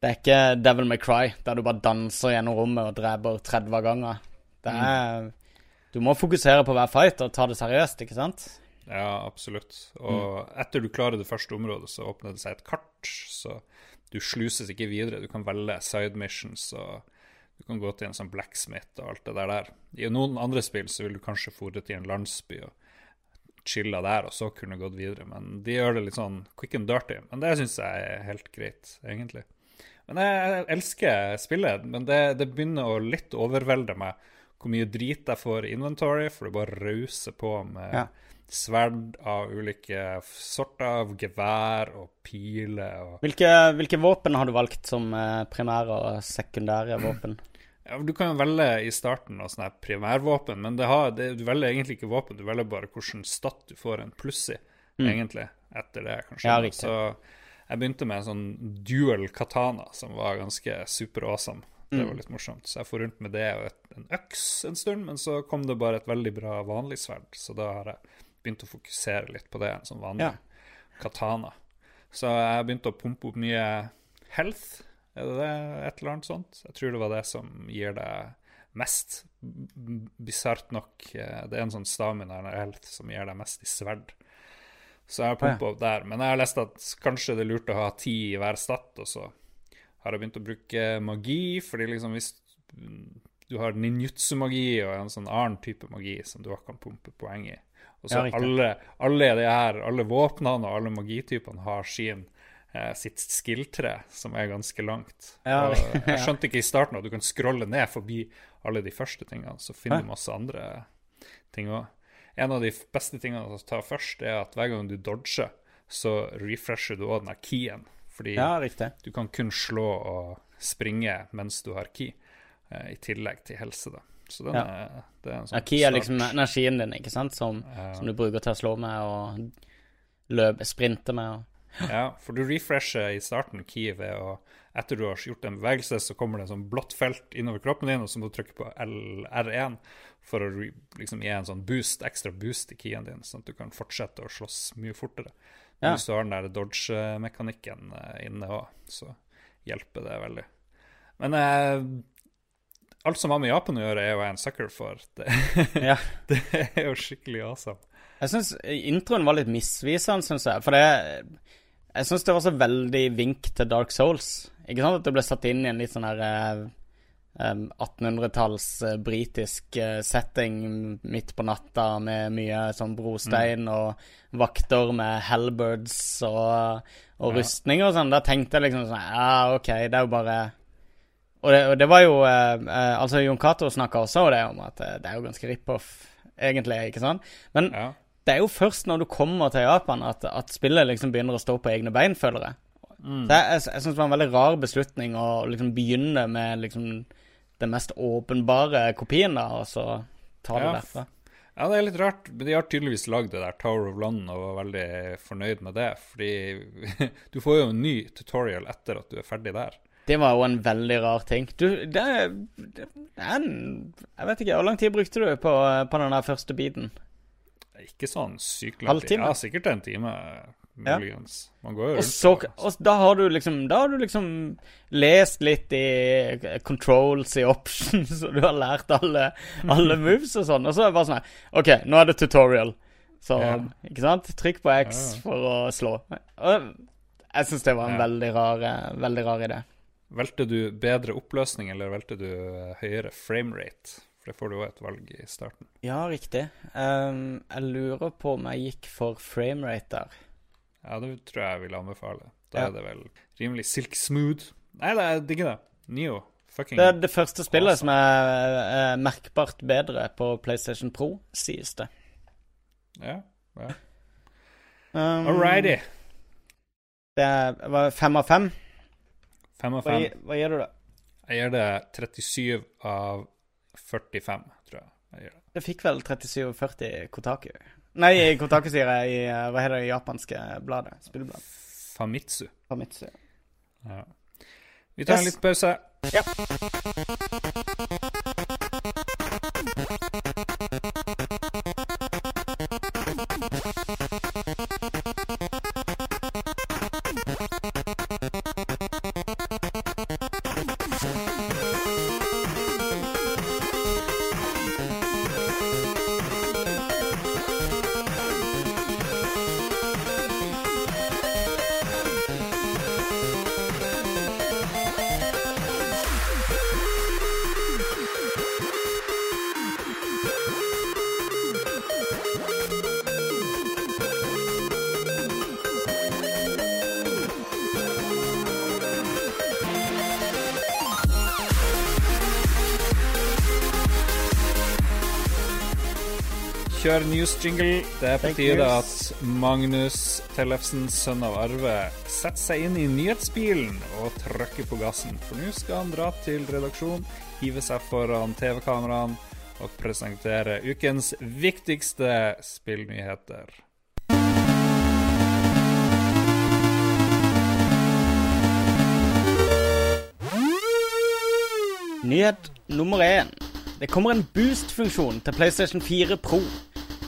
Det er ikke Devil May Cry, der du bare danser gjennom rommet og dreper 30 av gangen. Det er Du må fokusere på hver fight og ta det seriøst, ikke sant? Ja, absolutt. Og etter du klarer det første området, så åpner det seg et kart, så du sluses ikke videre. Du kan velge side missions, og du kan gå til en sånn blacksmith og alt det der. der. I noen andre spill så vil du kanskje fòre til en landsby og chilla der, og så kunne gått videre. Men de gjør det litt sånn quick and dirty. Men det syns jeg er helt greit, egentlig. Men jeg elsker spillet, men det, det begynner å litt overvelde meg hvor mye drit jeg får i inventory, for det bare rauser på med Ja. sverd av ulike sorter, av gevær og piler og Hvilke, hvilke våpen har du valgt som eh, primære og sekundære våpen? ja, Du kan velge i starten noe sånn primærvåpen, men det har, det, du velger egentlig ikke våpen, du velger bare hvilken stat du får en pluss i, egentlig, etter det, kanskje. Mm. Ja, riktig. Så jeg begynte med en sånn dual katana, som var ganske super awesome. Det var litt morsomt. Så jeg for rundt med det og et, en øks en stund, men så kom det bare et veldig bra vanlig sverd, så da har jeg begynt å fokusere litt på det, en sånn vanlig Ja. katana. Så jeg begynte å pumpe opp mye health, er det det? Et eller annet sånt? Jeg tror det var det som gir deg mest, bisart nok. eh, Det er en sånn stamina eller health som gir deg mest i sverd. Så jeg har pumpa opp der. Men jeg har lest at kanskje det er lurt å ha ti i hver stat, og så har jeg begynt å bruke magi, fordi liksom hvis du har ninjutsu-magi og en sånn annen type magi som du kan pumpe poeng i. Og så Ja, alle, alle de her, alle våpnene og alle magitypene har sin eh, sitt skill-tre, som er ganske langt. Ja, og jeg skjønte ikke i starten at du kan scrolle ned forbi alle de første tingene, så finner du masse andre ting òg. En av de beste tingene å ta først, er at hver gang du dodger, så refresher du òg den keyen. Fordi Ja, du kan kun slå og springe mens du har key, eh, i tillegg til helse, da. Så den Ja. er, det er en sånn Ja, Ki er liksom energien din, ikke sant, som, som du bruker til å slå med og løpe, sprinte med. og... Ja, for du refresher i starten key ved å Etter du har gjort en bevegelse, så kommer det en sånn blått felt innover kroppen din, og så må du trykke på L, R1 for å liksom gi en sånn boost, ekstra boost i keyen din, sånn at du kan fortsette å slåss mye fortere. Ja. Hvis du har den der dodge-mekanikken eh, inne òg, så hjelper det veldig. Men eh, alt som har med Japan å gjøre, er jo jeg en sucker for. Det, Ja. det er jo skikkelig awesome. Jeg syns introen var litt misvisende, syns jeg. For det Jeg syns det var så veldig vink til Dark Souls. Ikke sant at det ble satt inn i en litt sånn her eh, 1800-talls eh, britisk eh, setting midt på natta med mye sånn brostein og vakter med halberds og, og Ja. rustning og sånn. Da tenkte jeg liksom sånn Ja, OK, det er jo bare og det, og det var jo eh, Altså, Jon Cato snakka også om det, om at det er jo ganske rip-off, egentlig, ikke sant? Men Ja. det er jo først når du kommer til Japan at, at spillet liksom begynner å stå på egne bein, føler jeg. Mm. Så jeg, jeg, jeg syns det var en veldig rar beslutning å liksom begynne med liksom den mest åpenbare kopien, da, og så tar det Ja. derfra. Ja, det er litt rart. men De har tydeligvis lagd det der Tower of London og var veldig fornøyd med det. Fordi du får jo en ny tutorial etter at du er ferdig der. Det var jo en veldig rar ting. Du, det, det en Jeg vet ikke, hvor lang tid brukte du på, på den der første biten? Ikke sånn sykt lang tid. Halvtime? Ja, sikkert en time, muligens. Man går jo Og så og- da har du liksom Da har du liksom lest litt i controls i options, og du har lært alle, alle moves og sånn. Og så er det bare sånn OK, nå er det tutorial. Så Ja. ikke sant? Trykk på X Ja. for å slå. Og jeg syns det var en Ja. veldig, rar, veldig rar idé. Valgte du bedre oppløsning, eller valgte du eh, høyere framerate? For det får du òg et valg i starten. Ja, riktig. Um, jeg lurer på om jeg gikk for framerate der. Ja, det tror jeg jeg vil anbefale. Da Ja. er det vel rimelig silk smooth. Nei, det er digger det. Nio. Fucking Det er det første spillet Awesome. som er er, merkbart bedre på PlayStation Pro, sies det. Ja. ja. Um, Alrighty. Det er- var fem av fem. Fem av fem. Hva, hva gir du, da? Jeg gir det 37 av 45, tror jeg. jeg det. Det fikk vel 37 av 40 Kotaku. Nei, i Kotaku sier jeg i eh, Hva heter det japanske bladet? Spillebladet. Famitsu. Famitsu. Ja. Vi tar en liten pause. Ja. Kjør news jingle. Det er på tide at Magnus Tellefsen, sønn av Arve, setter seg inn i nyhetsbilen og trykker på gassen. For nå skal han dra til redaksjon, hive seg foran TV-kameraene og presentere ukens viktigste spillnyheter. Nyhet nummer én. Det kommer en boost-funksjon til PlayStation 4 Pro.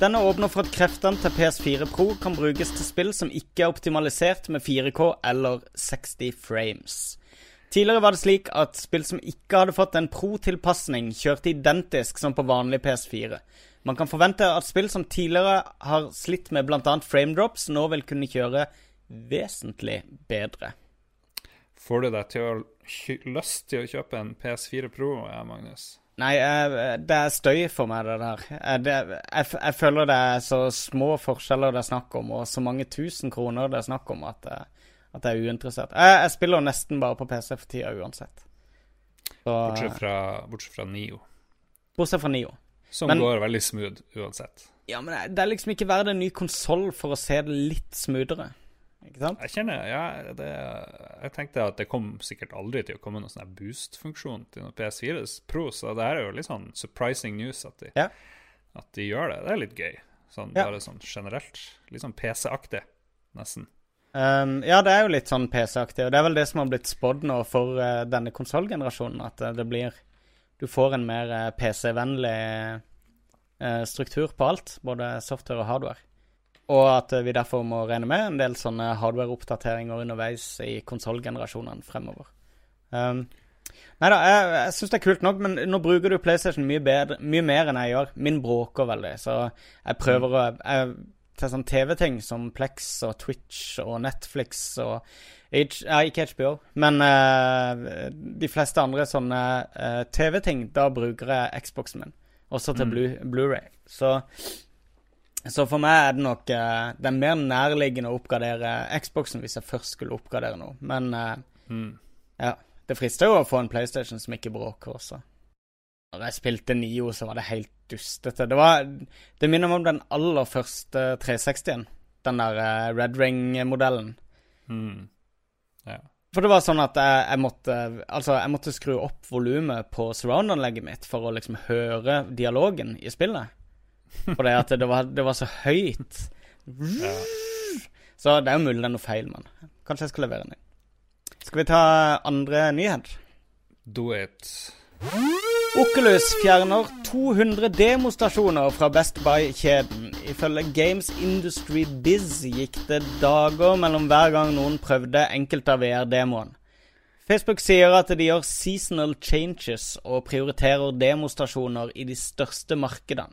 Denne åpner for at kreftene til PS4 Pro kan brukes til spill som ikke er optimalisert med 4K eller 60 frames. Tidligere var det slik at spill som ikke hadde fått en pro-tilpasning, kjørte identisk som på vanlig PS4. Man kan forvente at spill som tidligere har slitt med bl.a. framedrops, nå vil kunne kjøre vesentlig bedre. Får du deg til å lyst til å kjøpe en PS4 Pro, Magnus? Nei, eh, det er støy for meg, det der. Eh, Det, jeg, jeg føler det er så små forskjeller det er snakk om, og så mange tusen kroner det er snakk om, at, eh, at jeg er uinteressert. Jeg, jeg spiller nesten bare på PC for tida uansett. Så, Bortsett fra, bortsett fra Nio, bortsett fra Nio. som Men- går veldig smooth uansett. Ja, men det- er liksom ikke verdt en ny konsoll for å se det litt smoothere. Ikke sant? Jeg kjenner, ja, det, jeg tenkte at det kom sikkert aldri til å komme noen sånn boost-funksjon til noen PS4 Pro, så det her er jo litt sånn surprising news at de, Ja. at de gjør det. Det er litt gøy, sånn, Ja. bare sånn generelt. Litt sånn PC-aktig, nesten. Um, ja, det er jo litt sånn PC-aktig, og det er vel det som har blitt spådd nå for uh, denne konsollgenerasjonen, at uh, det blir Du får en mer uh, PC-vennlig eh, struktur på alt, både software og hardware. Og at vi derfor må regne med en del sånne hardware-oppdateringer underveis i konsollgenerasjonene fremover. Um, Nei da, jeg, jeg syns det er kult nok, men nå bruker du PlayStation mye, bedre, mye mer enn jeg gjør. Min bråker veldig, så jeg prøver å jeg, Til sånn TV-ting som Plex og Twitch og Netflix og H, ja, Ikke HBO, men uh, de fleste andre sånne uh, TV-ting, da bruker jeg Xboxen min. Også til mm. Blu-ray. Så så for meg er det nok uh, Det er mer nærliggende å oppgradere Xboxen hvis jeg først skulle oppgradere noe. Men uh, Mm. ja, det frister jo å få en PlayStation som ikke bråker også. Når jeg spilte Nio, så var det helt dustete. Det var Det minner meg om den aller første 360-en. Den der uh, Red Ring-modellen. Mm. Ja. For det var sånn at jeg, jeg måtte Altså, jeg måtte skru opp volumet på surround-anlegget mitt for å liksom høre dialogen i spillet. For det at det var, det var så høyt. Ja. Så det er jo mulig det er noe feil, men kanskje jeg skal levere den inn. Skal vi ta andre nyhet? Do it. Oculus fjerner 200 demostasjoner fra Best Buy-kjeden. Ifølge Games Industry Biz gikk det dager mellom hver gang noen prøvde enkelte av VR-demoen. Facebook sier at de gjør seasonal changes og prioriterer demostasjoner i de største markedene.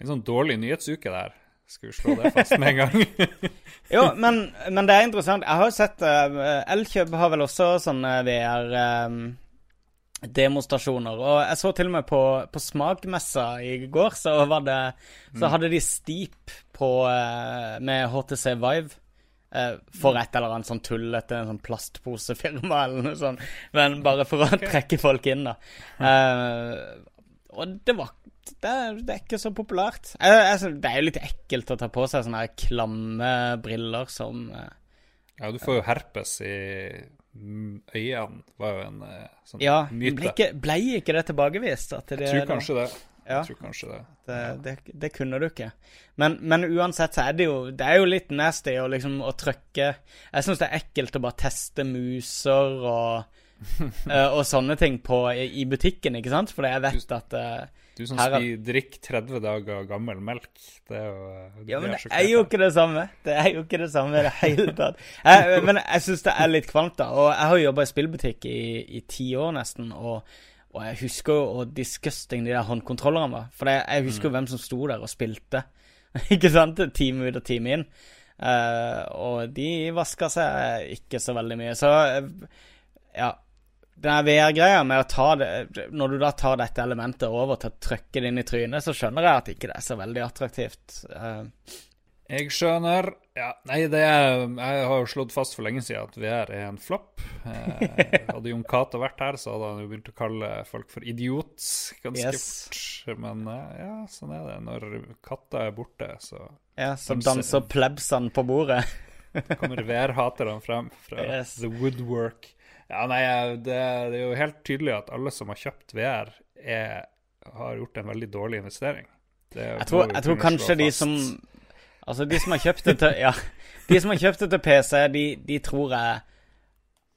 Litt sånn dårlig nyhetsuke der. Skal vi slå det fast med en gang? Jo, men, men det er interessant. Jeg har jo sett uh, Elkjøp har vel også sånne VR-demostasjoner. og jeg så til og med på, på Smakmessa i går, så var det Så hadde de Steep på, uh, med HTC Vive. eh, for et eller annet sånn tullete sånn plastposefirma eller noe sånt. Men bare for å trekke folk inn, da. Uh, og det var det er, det er ikke så populært. Jeg, jeg, det er jo litt ekkelt å ta på seg sånne her klamme briller som uh, Ja, du får jo herpes i øynene, var jo en uh, sånn Ja, ble myte. ikke, ble ikke det tilbakevist? At det, Jeg tror kanskje det. Ja. Jeg tror kanskje det. det, det, det kunne du ikke. Men, men uansett så er det jo Det er jo litt nasty å liksom å trykke Jeg syns det er ekkelt å bare teste muser og eh, og sånne ting på, i, i butikken, ikke sant? Fordi jeg vet at eh, Du som Her er- spi- drikker 30 dager gammel melk, det er jo Ja, men det er jo ikke det samme. Det er jo ikke det samme i det hele tatt. Jeg, men jeg syns det er litt kvalmt, da. Og jeg har jobba i spillbutikk i, i ti år nesten, og, og jeg husker jo hvor disgusting de der håndkontrollerne var. For det, jeg husker jo hvem som sto der og spilte, ikke sant, time ut og time inn. Uh, og de vaska seg ikke så veldig mye. Så eh, ja. Den VR-greia med å ta det Når du da tar dette elementet over til å trykke det inn i trynet, så skjønner jeg at ikke det er så veldig attraktivt. Uh. Jeg skjønner. Ja, nei, det er Jeg har jo slått fast for lenge siden at VR er en flopp. Eh, hadde Jon Cato vært her, så hadde han jo begynt å kalle folk for idiot ganske Yes. fort. Men eh, ja, sånn er det. Når katta er borte, så Ja, så danser plebsene på bordet. kommer VR-haterne frem fra Yes. the woodwork. Ja, nei, det, det er jo helt tydelig at alle som har kjøpt VR, er, har gjort en veldig dårlig investering. Det Jeg tror, jeg tror kanskje de som Altså, de som har kjøpt det til Ja, de som har kjøpt det til PC, de, de tror jeg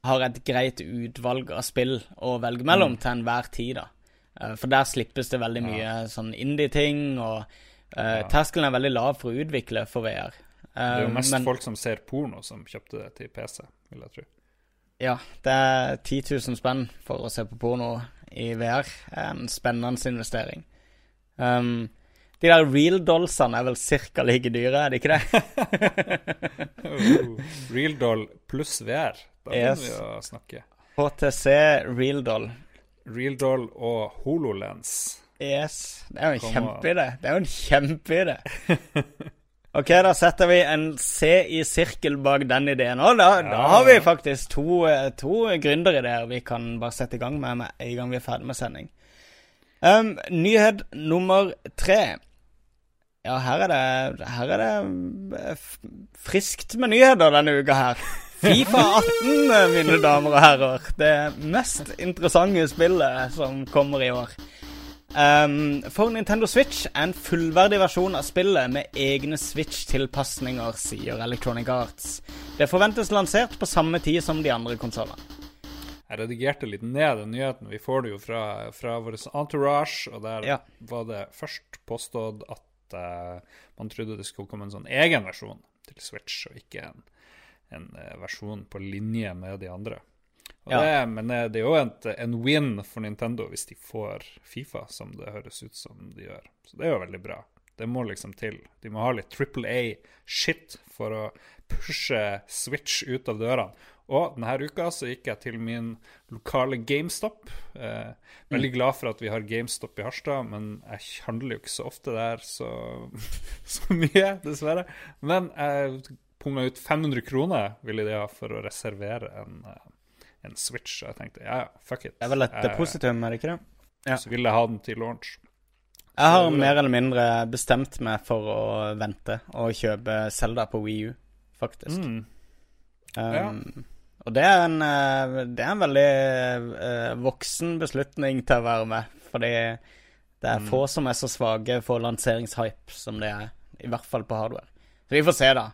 har et greit utvalg av spill å velge mellom til enhver tid, da. Eh, For der slippes det veldig mye sånn indie-ting, og eh, terskelen er veldig lav for å utvikle for VR. Det er jo Eh, mest men- folk som ser porno, som kjøpte det til PC, vil jeg tro. Ja, det er 10 000 spenn for å se på porno i VR. En spennende investering. Um, de der real dollsene er vel ca. like dyre, er de ikke det? Oh, Real Doll pluss VR. Da begynner Yes. vi å snakke. HTC real doll. Real Doll og HoloLens. Yes. Det er jo en kjempeidé. Det er jo en kjempeidé. OK, da setter vi en C i sirkel bak den ideen. Og da, da har vi faktisk to, eh, to gründerideer vi kan bare sette i gang med med en gang vi er ferdig med sending. Um, nyhet nummer tre. Ja, her er det, her er det eh, friskt med nyheter denne uka her. Fifa 18, eh, mine damer og herrer. Det mest interessante spillet som kommer i år. Um, for Nintendo Switch er en fullverdig versjon av spillet med egne Switch-tilpasninger, sier Electronic Arts. Det forventes lansert på samme tid som de andre konsollene. Jeg redigerte litt ned den nyheten. Vi får det jo fra, fra vår entourage, og der Ja. var det først påstått at uh, man trodde det skulle komme en sånn egen versjon til Switch, og ikke en, en eh, versjon på linje med de andre. Ja. det, men eh, det er jo en, en win for Nintendo hvis de får Fifa, som det høres ut som de gjør. Så det er jo veldig bra. Det må liksom til. De må ha litt Triple A-shit for å pushe Switch ut av dørene. Og denne uka så gikk jeg til min lokale GameStop. Eh, veldig glad for at vi har GameStop i Harstad, men jeg handler jo ikke så ofte der så, så mye, dessverre. Men jeg punga ut 500 kroner, ville de ha, for å reservere en, eh, en Switch. Og jeg tenkte ja, ja, fuck it. Det er vel et Jeg- depositum, er det ikke det? ja. Så ville jeg ha den til launch. Jeg har mer eller mindre bestemt meg for å vente og kjøpe Zelda på Wii U, faktisk. Mm. Um, Og det er en, eh, det er en veldig uh, voksen beslutning til å være med, fordi det er få som er så svake for lanseringshype som det er, i hvert fall på hardware. Så vi får se, da.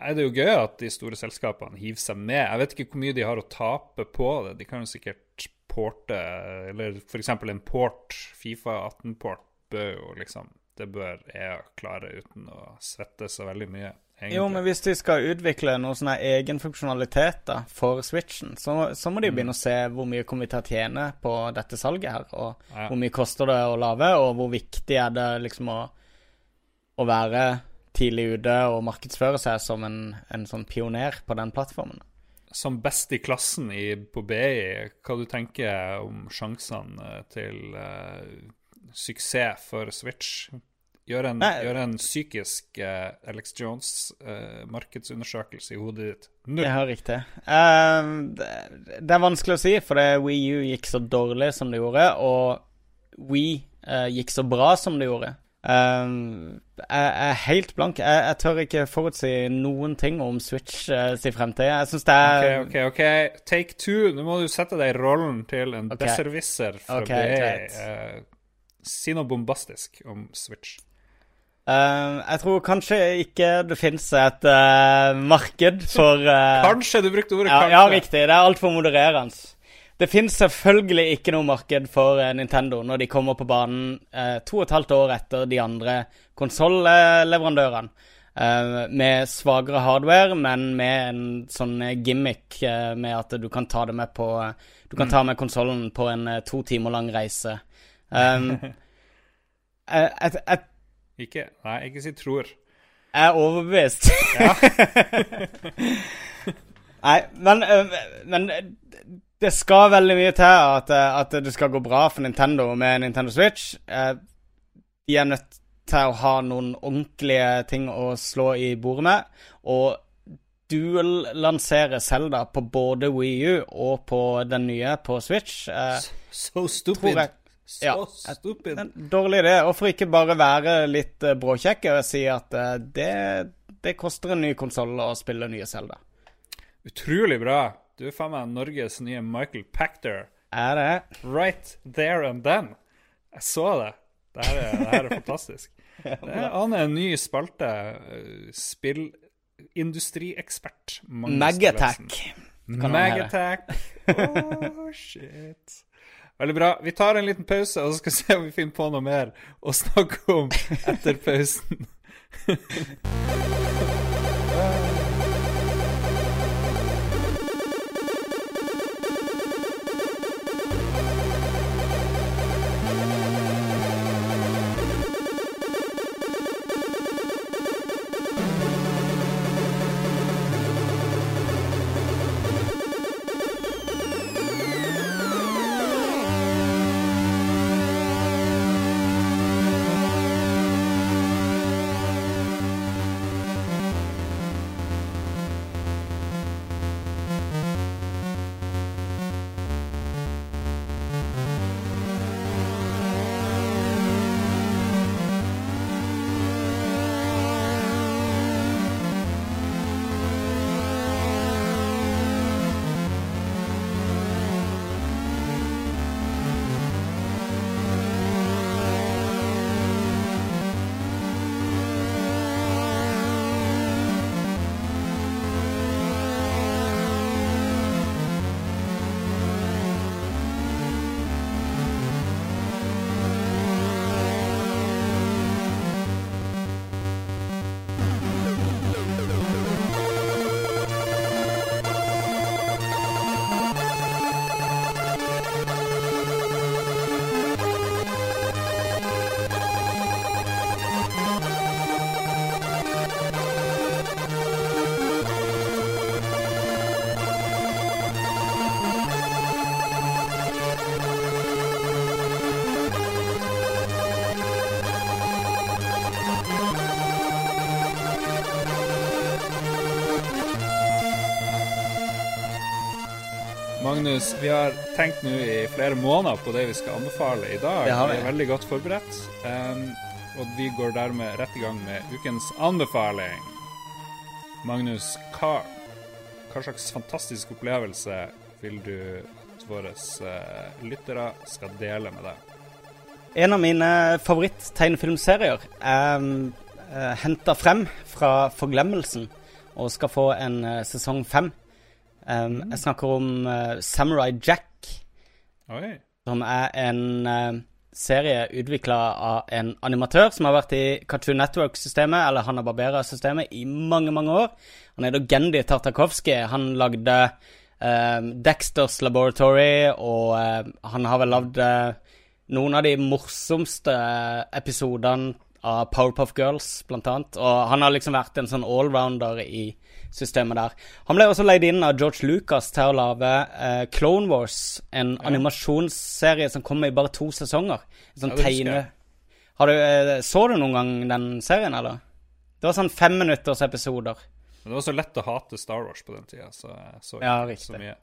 Nei, Det er jo gøy at de store selskapene hiver seg med. Jeg vet ikke hvor mye de har å tape på det. De kan jo sikkert porte, eller f.eks. en port, Fifa 18-port, bør jo liksom Det bør jeg klare uten å svette så veldig mye. egentlig. Jo, men hvis de skal utvikle noe sånn egen funksjonalitet da, for Switchen, så, så må de begynne å se hvor mye kommer vi til å tjene på dette salget her, og Ja. hvor mye koster det å lage, og hvor viktig er det liksom å, å være tidlig ute og markedsføre seg som en, en sånn pioner på den plattformen. Som best i klassen i, på BI, hva du tenker om sjansene til uh, suksess for Switch? Gjør en, gjør en psykisk uh, Alex Jones-markedsundersøkelse i hodet ditt. nå. Er riktig. Eh, det, det er vanskelig å si, for det Wii U gikk så dårlig som det gjorde, og Wii uh, gikk så bra som det gjorde. Eh, jeg er helt blank. Jeg, jeg tør ikke forutsi noen ting om Switch uh, sin fremtid. Jeg syns det er OK, OK, OK. Take two. Nå må du sette deg i rollen til en okay. besserwisser for okay, BI. greit. uh, si noe bombastisk om Switch. eh, Jeg tror kanskje ikke det fins et uh, marked for eh, Kanskje du brukte ordet Ja, kanskje. ja, riktig. Det er altfor modererende. Det finnes selvfølgelig ikke noe marked for eh, Nintendo når de kommer på banen eh, to og et halvt år etter de andre konsollleverandørene. Eh, med svakere hardware, men med en sånn eh, gimmick eh, med at du kan ta det med på Du kan ta med konsollen på en eh, to timer lang reise. Um, et, et, Ikke, nei, ikke si tror. jeg er overbevist. Nei, men, men det skal veldig mye til at, øh, at det skal gå bra for Nintendo med Nintendo Switch. Eh, De er nødt til å ha noen ordentlige ting å slå i bordet med. Og Duel lanserer Zelda på både Wii U og på den nye på Switch. So, So stupid. jeg So Ja. stupid. en dårlig idé. Og for ikke bare være litt bråkjekke og si at eh, det, det koster en ny konsoll å spille nye Zelda. Utrolig bra. Du er faen meg Norges nye Michael Pactor. Er det? Right there and then. Jeg så det. Det her er, det her er fantastisk. Det er en ny spalte. eh, Spillindustriekspert. Han høre. attack. Oh, shit. Veldig bra. Vi tar en liten pause, og så skal vi se om vi finner på noe mer å snakke om etter pausen. Magnus, vi har tenkt nå i flere måneder på det vi skal anbefale i dag. Vi. er veldig godt forberedt. Um, og vi går dermed rett i gang med ukens anbefaling. Magnus, hva, hva slags fantastisk opplevelse vil du at våre uh, lyttere skal dele med deg? En av mine favoritt-tegnefilmserier er uh, henta frem fra forglemmelsen og skal få en uh, sesong fem. Um, Jeg snakker om uh, Samurai Jack, Oi. som er en uh, serie utvikla av en animatør som har vært i Cartoon Network-systemet, eller Hanna Barbera-systemet, i mange, mange år. Han heter Gendy Tartakovsky. Han lagde uh, Dexters Laboratory, og han har vel lagd noen av de morsomste episodene av Powerpuff Girls, blant annet. Og han har liksom vært en sånn allrounder i systemet der. Han ble også leid inn av George Lucas til å lage uh, Clone Wars, en animasjonsserie som kom i bare to sesonger. En sånn Ja, tegne... Har du, uh, så du noen gang den serien, eller? Det var sånn femminuttersepisoder. Men det var så lett å hate Star Wars på den tida, så jeg så Ja, ikke riktig. så mye.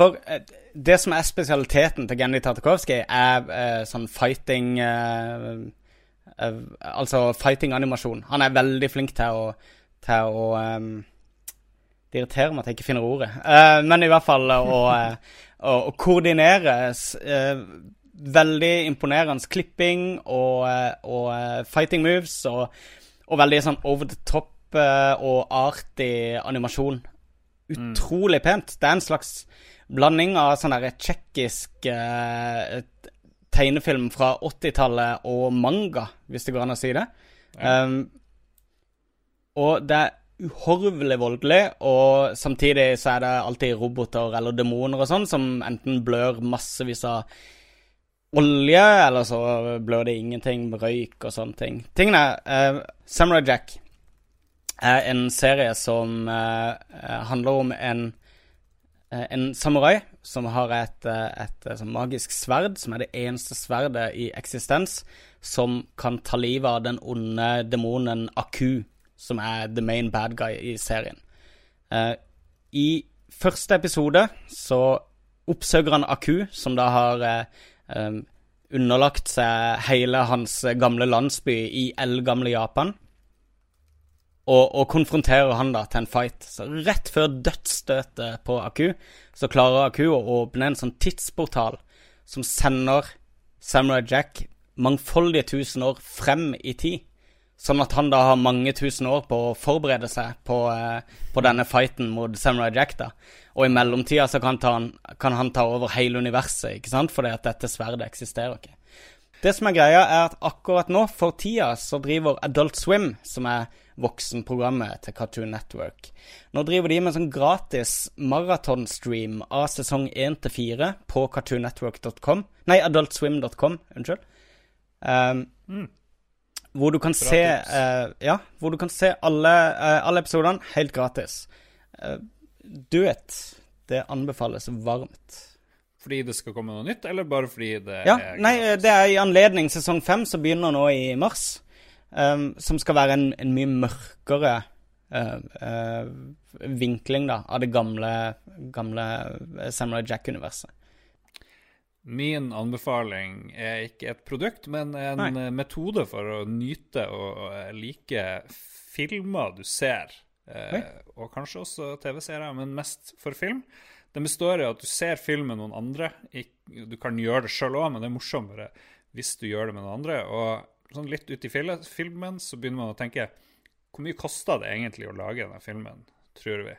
For uh, det som er spesialiteten til Genny Tartakovsky, er sånn fighting Altså fighting-animasjon. Han er veldig flink til å, til å ehm, Det irriterer meg at jeg ikke finner ordet. Uh, men i hvert fall å, eh, å, å koordinere eh, veldig imponerende klipping og, eh, og eh, fighting moves og, og veldig sånn over the top eh, og artig animasjon. Utrolig pent. Det er en slags blanding av sånn derre tsjekkisk uh, tegnefilm fra 80-tallet og manga, hvis det går an å si det. Um, og det er uhorvelig voldelig, og samtidig så er det alltid roboter eller demoner og sånn som enten blør massevis av olje, eller så blør det ingenting med røyk og sånne ting. Tingene er uh, Samurai Jack er en serie som eh, handler om en, uh, en samurai som har et, et, eh, sånn magisk sverd, som er det eneste sverdet i eksistens, som kan ta livet av den onde demonen Aku, som er the main bad guy i serien. Uh, I første episode så oppsøker han Aku, som da har uh, um, underlagt seg hele hans gamle landsby i eldgamle Japan og, og konfronterer han da til en fight. Så rett før dødsstøtet på Aku, så klarer Aku å åpne en sånn tidsportal som sender Samurai Jack mangfoldige tusen år frem i tid. Sånn at han da har mange tusen år på å forberede seg på, eh, på denne fighten mot Samurai Jack. da. Og i mellomtida så kan, han, kan han ta over hele universet, ikke sant? Fordi at dette sverdet eksisterer ikke. Det som er greia, er at akkurat nå, for tida, så driver Adult Swim, som er voksenprogrammet til Cartoon Network Nå driver de med sånn gratis maratonstream av sesong 1 til 4 på cartoonnetwork.com Nei, adultswim.com, unnskyld. Um, Hvor du kan se eh, Ja, hvor du kan se alle, eh, alle episodene helt gratis. Eh, it. Det anbefales varmt. Fordi det skal komme noe nytt, eller bare fordi det Ja, er nei, det er i anledning sesong fem, som begynner nå i mars. Um, som skal være en, en mye mørkere uh, uh, vinkling da, av det gamle, gamle Samurai Jack-universet. Min anbefaling er ikke et produkt, men en Nei. eh, metode for å nyte og like filmer du ser. Eh, og kanskje også TV-serier, men mest for film. Den består i at du ser film med noen andre. Du kan gjøre det sjøl òg, men det er morsommere hvis du gjør det med noen andre. Og sånn litt ut i filmen så begynner man å tenke Hvor mye kosta det egentlig å lage denne filmen, tror vi?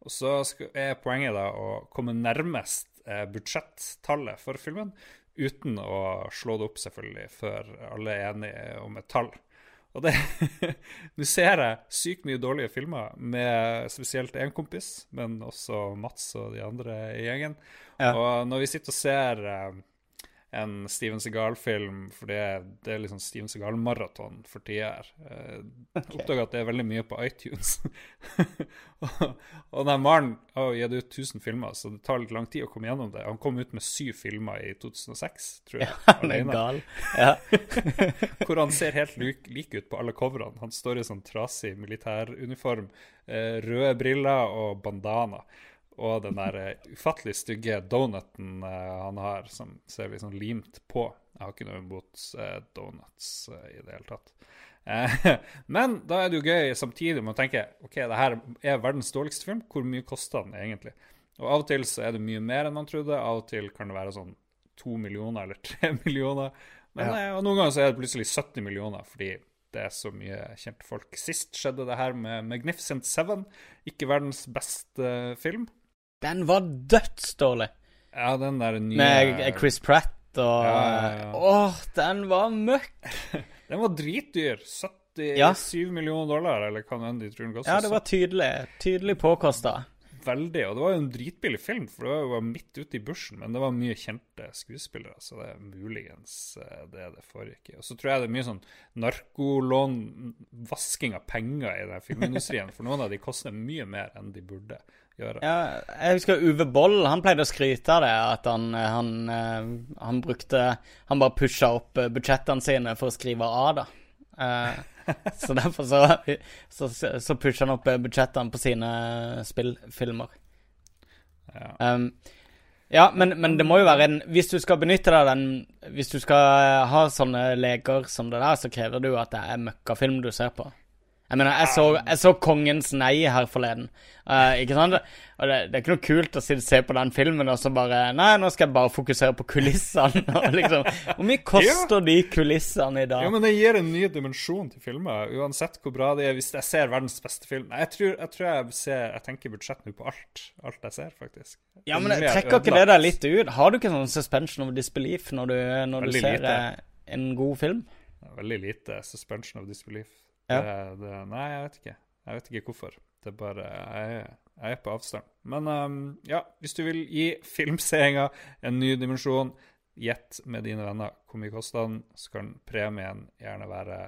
Og så er poenget da å komme nærmest budsjettallet for filmen, uten å slå det opp, selvfølgelig, før alle er enige om et tall. Og det Nå ser jeg sykt mye dårlige filmer med spesielt én kompis, men også Mats og de andre i gjengen. Ja. Og når vi sitter og ser eh, en Steven Segal-film, for det, det er liksom Steven Segal-maraton for tida her. Okay. Oppdaga at det er veldig mye på iTunes. og og den Maren har gitt ut 1000 filmer, så det tar litt lang tid å komme gjennom det. Han kom ut med syv filmer i 2006, tror jeg. Ja, Han er gal. Ja. hvor han ser helt lik, lik ut på alle coverne. Han står i sånn trasig militæruniform, eh, røde briller og bandana. Og den der eh, ufattelig stygge donuten eh, han har, som ser litt sånn limt på. Jeg har ikke noe imot eh, donuts i det hele tatt. Men da er det jo gøy samtidig med å tenke ok, det her er verdens dårligste film. Hvor mye koster den egentlig? Og Av og til så er det mye mer enn man trodde. Av og til kan det være sånn to millioner eller tre millioner. Men ja. og noen ganger så er det plutselig 70 millioner fordi det er så mye kjente folk. Sist skjedde det her med Magnificent Seven. Ikke verdens beste film. Den var dødsdårlig. Ja, den der nye Med Chris Pratt og Ja, ja, ja. Åh, den var møkk! Den var dritdyr. 77 Ja. millioner dollar, eller hva enn de tror den koster. Ja, det var tydelig. Tydelig påkosta. veldig. Og det var jo en dritbillig film, for det var jo midt ute i bushen. Men det var mye kjente skuespillere, så det er muligens eh, det det foregikk i. Og så tror jeg det er mye sånn narkolån, vasking av penger i den filmindustrien. For noen av de koster mye mer enn de burde gjøre. Ja, jeg husker Uwe Boll. Han pleide å skryte av det. At han, han, eh, han brukte Han bare pusha opp eh, budsjettene sine for å skrive av, da. Eh, så derfor så, så, så pusha han opp eh, budsjettene på sine spillfilmer. Ja. Um, ja, men, men det må jo være en Hvis du skal benytte deg av den Hvis du skal eh, ha sånne leker som det der, så krever det jo at det er møkkafilm du ser på. Jeg mener, jeg så, jeg så Kongens nei her forleden. Uh, ikke sant? Og det, det er ikke noe kult å se på den filmen og så bare Nei, nå skal jeg bare fokusere på kulissene. Og liksom, Hvor mye koster de kulissene i dag? Ja, men det gir en ny dimensjon til filmer, uansett hvor bra de er. Hvis jeg ser verdens beste film Jeg tror jeg, tror jeg ser Jeg tenker budsjett nå på alt. Alt jeg ser, faktisk. Ja, men er trekker ikke det deg litt ut? Har du ikke sånn suspension of disbelief når du, når du ser lite. eh, en god film? Veldig lite suspension of disbelief. Ja. Det, nei, jeg vet ikke. Jeg vet ikke hvorfor. Det er bare Jeg, jeg er på avstand. Men um, ja, hvis du vil gi filmseinga en ny dimensjon, gjett med dine venner hvor mye koster den, så kan premien gjerne være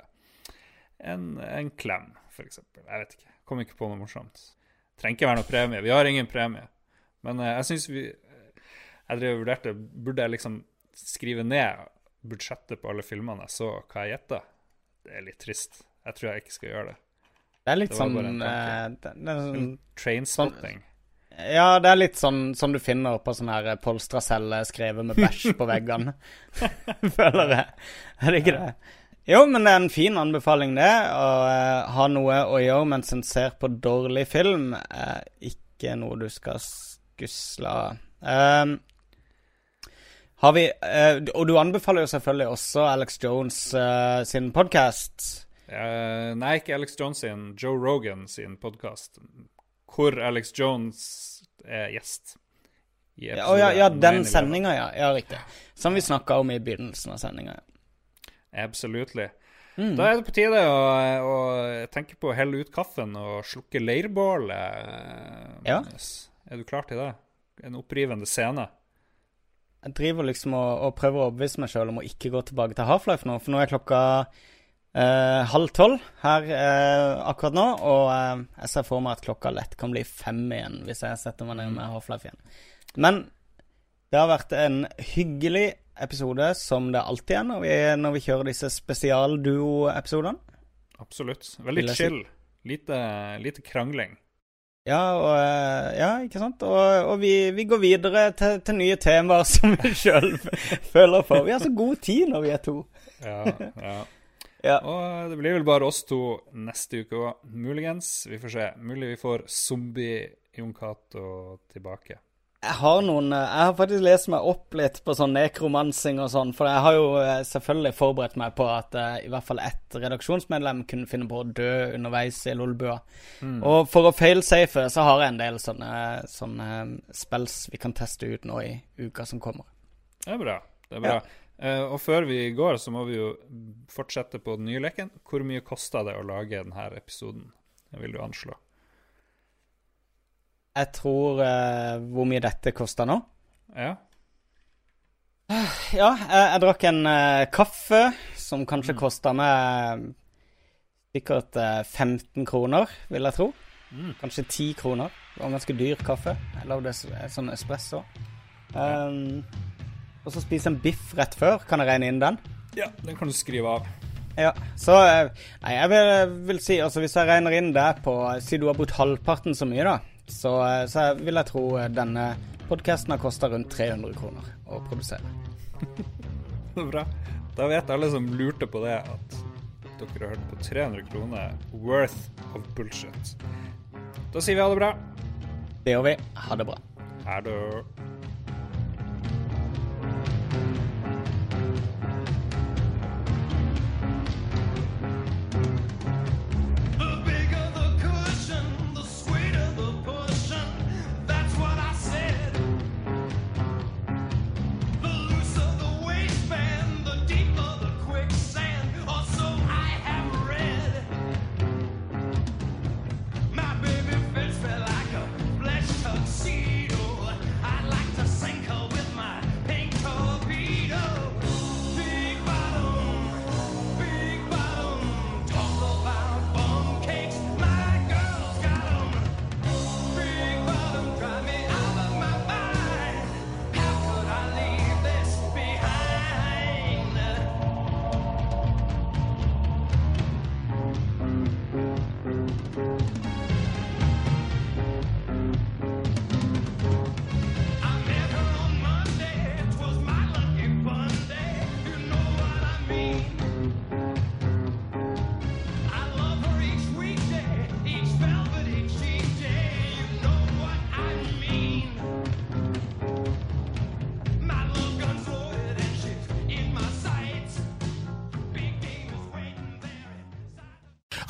en, en klem, f.eks. Jeg vet ikke. Kom ikke på noe morsomt. Trenger ikke være noe premie. Vi har ingen premie. Men uh, jeg syns vi Jeg drev og vurderte Burde jeg liksom skrive ned budsjettet på alle filmene jeg så, hva jeg gjetta? Det er litt trist. Jeg tror jeg ikke skal gjøre det. Det er litt Det sånn eh, det, det er sånn Trainspotting. Ja, det er litt sånn som du finner på sånn her polstra celler skrevet med bæsj på veggene. Føler jeg. Er det ikke det? Jo, men det er en fin anbefaling, det. Å uh, ha noe å gjøre mens en ser på dårlig film, er ikke noe du skal skusle av. Um, har vi uh, Og du anbefaler jo selvfølgelig også Alex Jones uh, sin podkast. Eh, nei, ikke Alex Jones sin, Joe Rogan sin podkast, hvor Alex Jones er gjest. Ja, ja, ja, den 9/11. sendinga, ja. Ja, riktig. Som vi snakka om i begynnelsen av sendinga. Ja. Absolutely. Mm. Da er det på tide å, å tenke på å helle ut kaffen og slukke leirbålet. Ja. Er du klar til det? En opprivende scene. Jeg driver liksom og, og prøver å overbevise meg sjøl om å ikke gå tilbake til Half-Life nå, for nå er klokka eh, halv tolv her eh, akkurat nå, og eh, jeg ser for meg at klokka lett kan bli fem igjen hvis jeg setter meg ned med Half-Life igjen. Men det har vært en hyggelig episode, som det alltid er når vi, når vi kjører disse spesialduo-episodene. Absolutt. Veldig chill. Lite, lite krangling. Ja, og, eh, ja, ikke sant? Og, og vi, vi går videre til, til nye temaer som vi sjøl føler for. Vi har så god tid når vi er to. Ja, ja. Ja. Og det blir vel bare oss to neste uke òg, muligens. Vi får se. Mulig vi får zombie-Jon Cato tilbake. Jeg har noen eh, Jeg har faktisk lest meg opp litt på sånn nekromansing og sånn, for jeg har jo eh, selvfølgelig forberedt meg på at uh, i hvert fall ett redaksjonsmedlem kunne finne på å dø underveis i Lolbua. Og for å failsafe så har jeg en del sånne, sånne spells vi kan teste ut nå i uka som kommer. Det er bra. Det er bra. Eh, og før vi går, så må vi jo fortsette på den nye leken. Hvor mye kosta det å lage denne episoden? Det vil du anslå? Jeg tror uh, Hvor mye dette koster nå? Ja. Ja, jeg, jeg drakk en uh, kaffe som kanskje kosta meg sikkert uh, 15 kroner, vil jeg tro. Kanskje 10 kroner. Det var en ganske dyr kaffe. Jeg lagde eh, sånn espresso. Um, og så spise en biff rett før. Kan jeg regne inn den? ja. Den kan du skrive av. Ja, så eh, Nei, jeg vil, vil si Altså, hvis jeg regner inn det på Si du har brukt halvparten så mye, da, så, eh, så vil jeg tro eh, denne podkasten har kosta rundt 300 kroner å produsere. Det er bra. Da vet alle som lurte på det, at dere har hørt på 300 kroner worth of bullshit. Da sier vi ha det bra. Det gjør vi. Ha det bra. Ha det.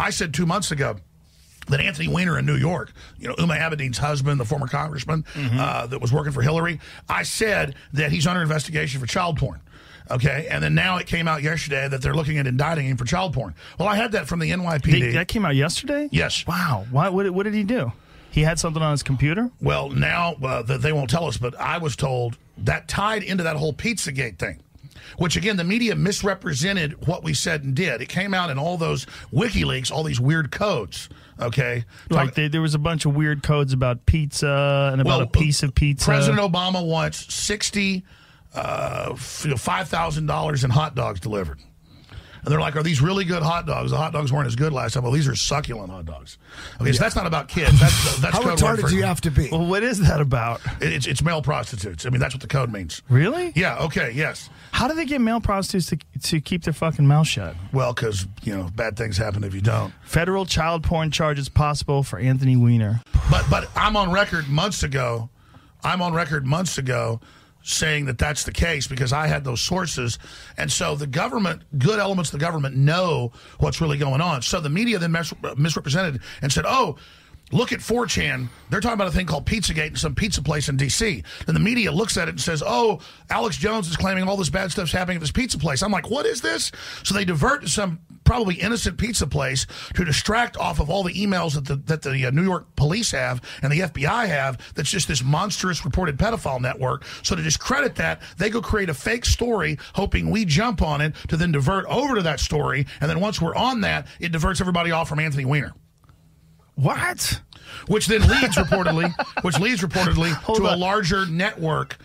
I said two months ago that Anthony Weiner in New York, you know, Uma Abedin's husband, the former congressman uh, that was working for Hillary, I said that he's under investigation for child porn. Okay, and then now it came out yesterday that they're looking at indicting him for child porn. Well, I had that from the NYPD. They- that came out yesterday. yes. Wow. Why, what, what did he do? He had something on his computer. Well, now uh, that they won't tell us, but I was told that tied into that whole Pizzagate thing, which again the media misrepresented what we said and did. It came out in all those WikiLeaks, all these weird codes. Okay, Like Talk- they, there was a bunch of weird codes about pizza and about Well, a piece of pizza. President Obama wants sixty uh, five thousand dollars in hot dogs delivered. And they're like, "Are these really good hot dogs? The hot dogs weren't as good last time. Well, these are succulent hot dogs. Okay, so that's not about kids. That's that's How code word retarded for- do you have to be? well, what is that about? It's it's male prostitutes. I mean, that's what the code means. Really? Yeah. Okay. Yes. How do they get male prostitutes to, to keep their fucking mouth shut? Well, because you know bad things happen if you don't. Federal child porn charges possible for Anthony Weiner. But but I'm on record months ago. I'm on record months ago saying that that's the case because I had those sources. And so the government, good elements of the government know what's really going on. So the media then mis- misrepresented and said, oh, look at 4chan. They're talking about a thing called Pizzagate in some pizza place in D.C. And the media looks at it and says, oh, Alex Jones is claiming all this bad stuff's happening at this pizza place. I'm like, what is this? So they divert to some probably innocent pizza place to distract off of all the emails that the, that the uh, New York police have and the FBI have that's just this monstrous reported pedophile network. So to discredit that, they go create a fake story hoping we jump on it to then divert over to that story. And then once we're on that, it diverts everybody off from Anthony Weiner. What? Which then leads reportedly, which leads reportedly Hold to a larger network.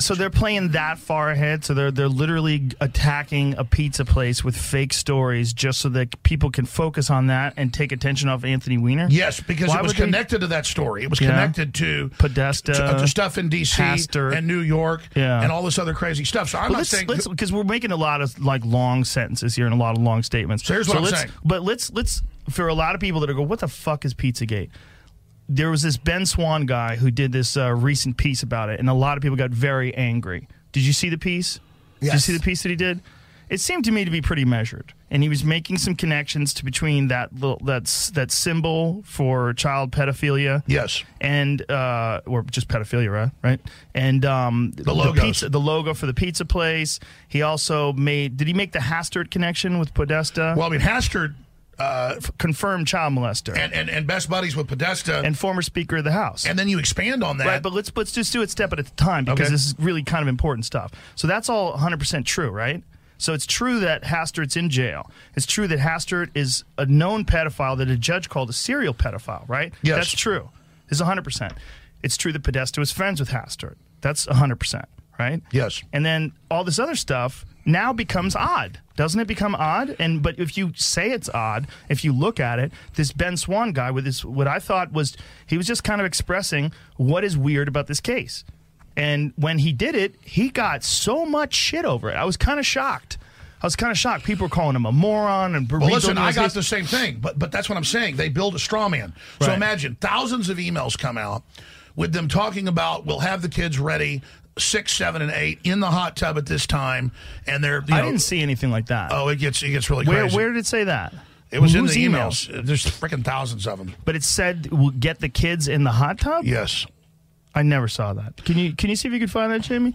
So they're playing that far ahead. So they're they're literally attacking a pizza place with fake stories just so that people can focus on that and take attention off Anthony Weiner. Yes, because Why it was would they- connected to that story. It was Yeah. connected to Podesta, to, to stuff in D.C. Hastert. and New York Yeah. and all this other crazy stuff. So I'm But not saying because we're making a lot of like long sentences here and a lot of long statements. So here's what I'm saying. But let's let's for a lot of people that are go, what the fuck is Pizzagate? There was this Ben Swan guy who did this uh, recent piece about it, and a lot of people got very angry. Did you see the piece? Did you see the piece that he did? It seemed to me to be pretty measured, and he was making some connections to between that little that's that symbol for child pedophilia. Yes. and uh, or just pedophilia, right? Right, and um, the, logos. pizza, the logo for the pizza place. He also made. Did he make the Hastert connection with Podesta? well, I mean, Hastert uh, confirmed child molester and, and and best buddies with Podesta, and former Speaker of the House. and then you expand on that. Right, but let's let's just do it step at a time because Okay. this is really kind of important stuff. So that's all 100% true, right? So it's true that Hastert's in jail. It's true that Hastert is a known pedophile that a judge called a serial pedophile, right? Yes. That's true. It's 100%. It's true that Podesta was friends with Hastert. That's 100%, right? Yes. And then all this other stuff now becomes odd. Doesn't it become odd? And but if you say it's odd, if you look at it, this Ben Swan guy with this what I thought was he was just kind of expressing what is weird about this case. And when he did it, he got so much shit over it. I was kind of shocked. I was kind of shocked. People were calling him a moron and Well, listen, I got the same thing, but but that's what I'm saying. They build a straw man. So imagine thousands of emails come out with them talking about we'll have the kids ready six, seven, and eight in the hot tub at this time, and they're you I know, didn't see anything like that. oh, it gets it gets really where crazy. where did it say that? it was in Whose the email? emails. There's freaking thousands of them. But it said we'll get the kids in the hot tub. Yes. I never saw that. Can you can you see if you can find that, Jamie?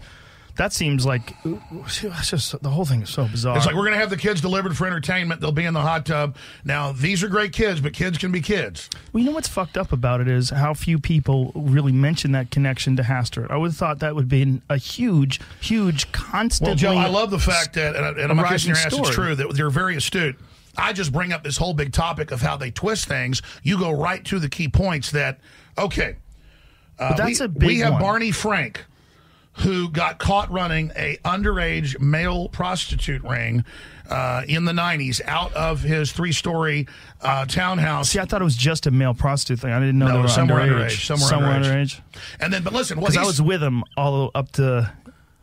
That seems like that's just the whole thing is so bizarre. It's like we're going to have the kids delivered for entertainment. They'll be in the hot tub. Now, these are great kids, but kids can be kids. well, you know what's fucked up about it is how few people really mention that connection to Hastert. I would have thought that would be a huge, huge, constant. Well, Joe, I love the fact that, and, and I'm not kissing your ass, rising it's true, that you're very astute. I just bring up this whole big topic of how they twist things. You go right to the key points that, okay. Uh, But that's we, a big We have one. Barney Frank, who got caught running a underage male prostitute ring uh, in the 90s out of his three-story uh, townhouse. See, I thought it was just a male prostitute thing. I didn't know No, they were somewhere underage. underage, somewhere underage. And then, but listen, Because I was with him all up to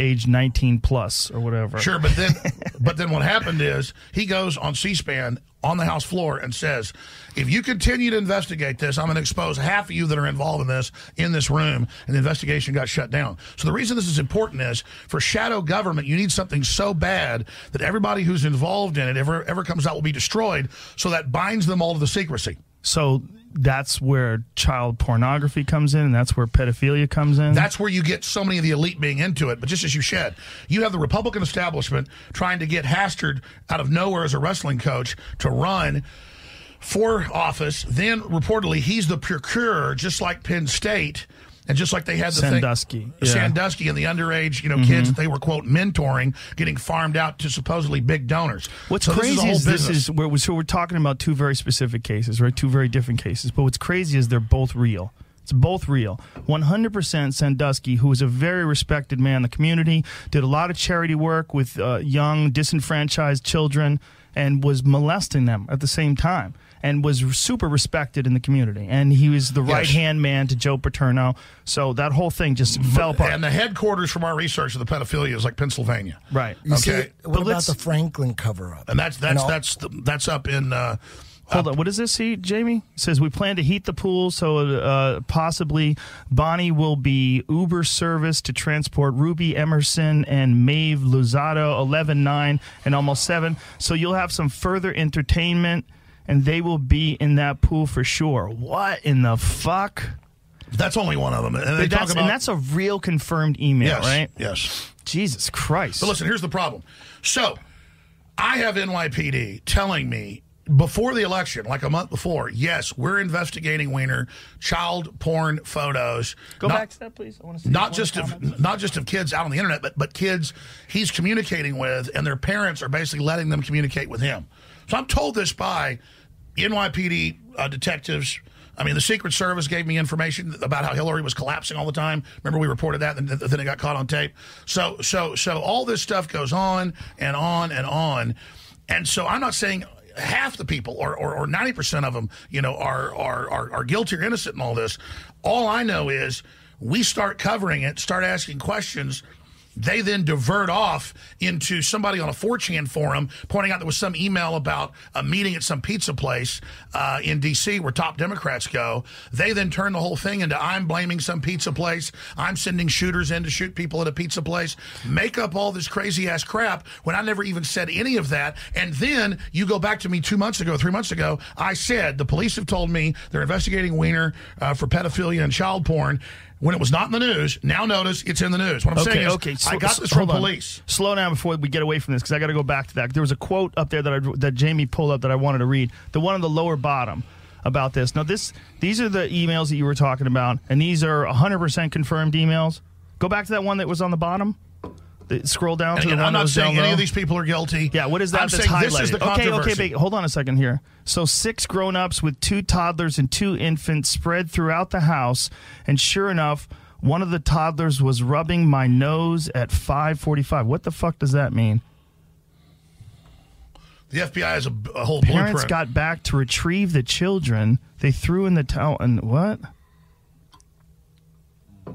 age 19 plus or whatever. Sure, but then, but then what happened is he goes on C-SPAN on the House floor and says, "If you continue to investigate this, I'm going to expose half of you that are involved in this in this room." And the investigation got shut down. So the reason this is important is for shadow government, you need something so bad that everybody who's involved in it ever ever comes out will be destroyed. So that binds them all to the secrecy. So that's where child pornography comes in, and that's where pedophilia comes in. That's where you get so many of the elite being into it. But just as you said, you have the Republican establishment trying to get Hastert out of nowhere as a wrestling coach to run for office. Then reportedly, he's the procurer, just like Penn State. And just like they had the Sandusky, thing, yeah. Sandusky and the underage, you know, Mhm. kids that they were quote mentoring, getting farmed out to supposedly big donors. What's So crazy this is, whole is this is where we, so we're talking about two very specific cases, right? Two very different cases. But what's crazy is they're both real. It's both real. 100% Sandusky, who was a very respected man in the community, did a lot of charity work with uh, young, disenfranchised children, and was molesting them at the same time, and was super respected in the community. And he was the Yes. right hand man to Joe Paterno. So that whole thing just fell apart. And the headquarters from our research of the pedophilia is like Pennsylvania. Right. You see, Okay. what about the Franklin cover up? And that's that's all- that's the, that's up in uh, Hold on. What does this see, Jamie? It says we plan to heat the pool so uh, possibly Bonnie will be Uber service to transport Ruby Emerson and Maeve Luzado 11 9 and almost 7. So you'll have some further entertainment and they will be in that pool for sure. What in the fuck? That's only one of them. And they But talk that's, about and that's a real confirmed email, yes, right? Yes. Jesus Christ. But listen, here's the problem. So, I have NYPD telling me before the election, like a month before, yes, we're investigating Wiener child porn photos. Go not, back to that, please. I want to see Not just comment. of not just of kids out on the internet, but but kids he's communicating with, and their parents are basically letting them communicate with him. So I'm told this by NYPD uh, detectives. I mean, the Secret Service gave me information about how Hillary was collapsing all the time. Remember, we reported that, and then it got caught on tape. So, so, so all this stuff goes on and on and on, and so I'm not saying half the people or or, or 90% of them, you know, are, are are are guilty or innocent in all this. All I know is we start covering it, start asking questions. They then divert off into somebody on a 4chan forum pointing out there was some email about a meeting at some pizza place uh, in D.C. where top Democrats go. They then turn the whole thing into I'm blaming some pizza place. I'm sending shooters in to shoot people at a pizza place. Make up all this crazy ass crap when I never even said any of that. And then you go back to me two months ago, three months ago. I said the police have told me they're investigating Wiener uh, for pedophilia and child porn when it was not in the news. Now notice it's in the news. What I'm saying is, I sl- got this from hold on. police. Slow down before we get away from this because I got to go back to that. There was a quote up there that I, that Jamie pulled up that I wanted to read. The one on the lower bottom about this. Now this these are the emails that you were talking about, and these are 100% confirmed emails. Go back to that one that was on the bottom. The- Scroll down And to the again, one I'm not saying any low. of these people are guilty. Yeah, what is that I'm that's saying this is the okay, controversy. okay, hold on a second here. So six grown-ups with two toddlers and two infants spread throughout the house, and sure enough, one of the toddlers was rubbing my nose at 5:45. What the fuck does that mean? The FBI has a, a whole Parents blueprint. got back to retrieve the children. They threw in the towel and what?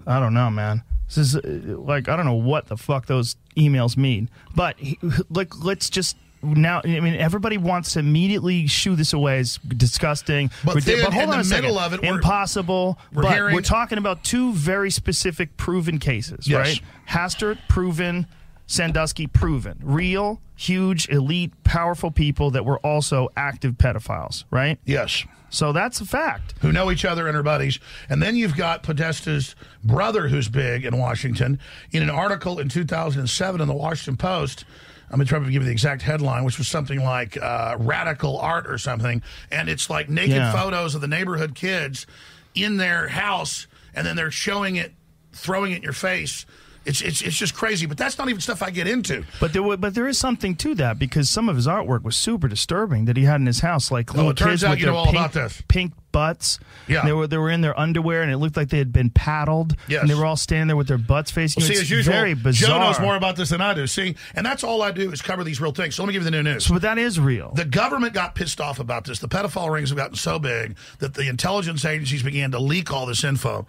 I don't know, man. This is uh, like I don't know what the fuck those emails mean. But he- like, let's just now. I mean, everybody wants to immediately shoo this away as disgusting. But then hold in on the a second. middle of it, we're- impossible. we're but hearing- we're talking about two very specific proven cases, Yes. right? Hastert proven, Sandusky proven, real, huge, elite, powerful people that were also active pedophiles, right? Yes. So that's a fact. who know each other and are buddies. And then you've got Podesta's brother, who's big in Washington, in an article in 2007 in the Washington Post. I'm going to try to give you the exact headline, which was something like uh, radical art or something. And it's like naked Yeah. photos of the neighborhood kids in their house, and then they're showing it, throwing it in your face. It's, it's, it's just crazy. But that's not even stuff I get into. But there, wa- but there is something to that because some of his artwork was super disturbing that he had in his house, like little it turns kids out with you their know all pink, about this. pink butts. Yeah. they were they were in their underwear and it looked like they had been paddled. Yes. and they were all standing there with their butts facing. Well, you. see, It's as usual, very bizarre. Joe knows more about this than I do. See, and that's all I do is cover these real things. So let me give you the new news. So, but that is real. The government got pissed off about this. The pedophile rings have gotten so big that the intelligence agencies began to leak all this info.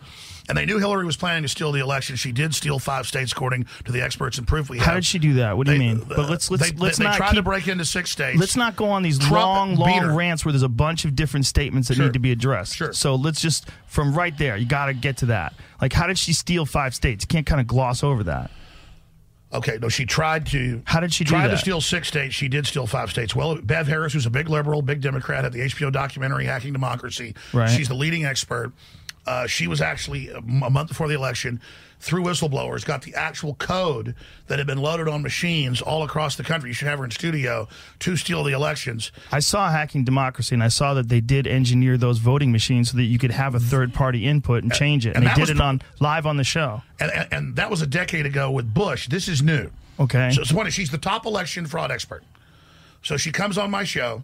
And they knew Hillary was planning to steal the election. She did steal five states, according to the experts and proof we have. How did she do that? What do you They- mean? Uh, but let's let's they, let's they, not tried keep, to break into six states. Let's not go on these Trump long, long rants where there's a bunch of different statements that Sure. need to be addressed. Sure. So let's just from right there, you got to get to that. Like, how did she steal five states? You can't kind of gloss over that. Okay, no, she tried to. How did she do tried to steal six states. She did steal five states. Well, Bev Harris, who's a big liberal, big Democrat, had the HBO documentary "Hacking Democracy." Right. She's the leading expert. Uh, she was actually a month before the election through whistleblowers got the actual code that had been loaded on machines all across the country. You should have her in studio to steal the elections. I saw hacking democracy, and I saw that they did engineer those voting machines so that you could have a third party input and change it. and And, they did it on live on the show. And, and, and that was a decade ago with Bush. This is new. Okay. So, so what is- she's the top election fraud expert. So she comes on my show.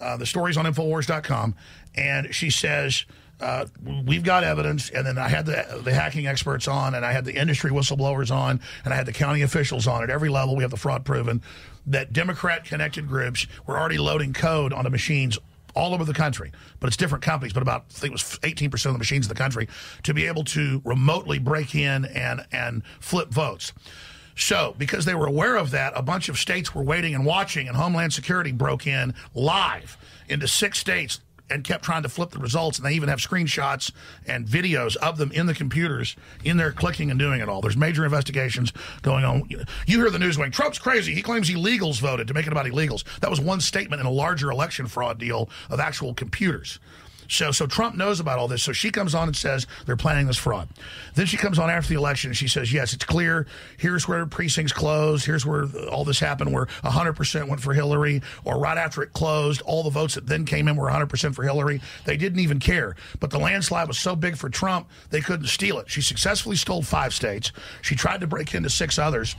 Uh, the story's on Infowars.com. And she says, uh, We've got evidence. And then I had the, the hacking experts on, and I had the industry whistleblowers on, and I had the county officials on at every level. We have the fraud proven that Democrat connected groups were already loading code onto machines all over the country, but it's different companies, but about I think it was 18% of the machines in the country to be able to remotely break in and and flip votes. So, because they were aware of that, a bunch of states were waiting and watching, and Homeland Security broke in live into six states and kept trying to flip the results. And they even have screenshots and videos of them in the computers, in there clicking and doing it all. There's major investigations going on. You hear the news going, Trump's crazy. He claims illegals voted to make it about illegals. That was one statement in a larger election fraud deal of actual computers. So, so Trump knows about all this. So she comes on and says they're planning this fraud. Then she comes on after the election and she says, yes, it's clear. Here's where precincts closed. Here's where all this happened, where 100% went for Hillary. Or right after it closed, all the votes that then came in were 100% for Hillary. They didn't even care. But the landslide was so big for Trump, they couldn't steal it. She successfully stole five states. She tried to break into six others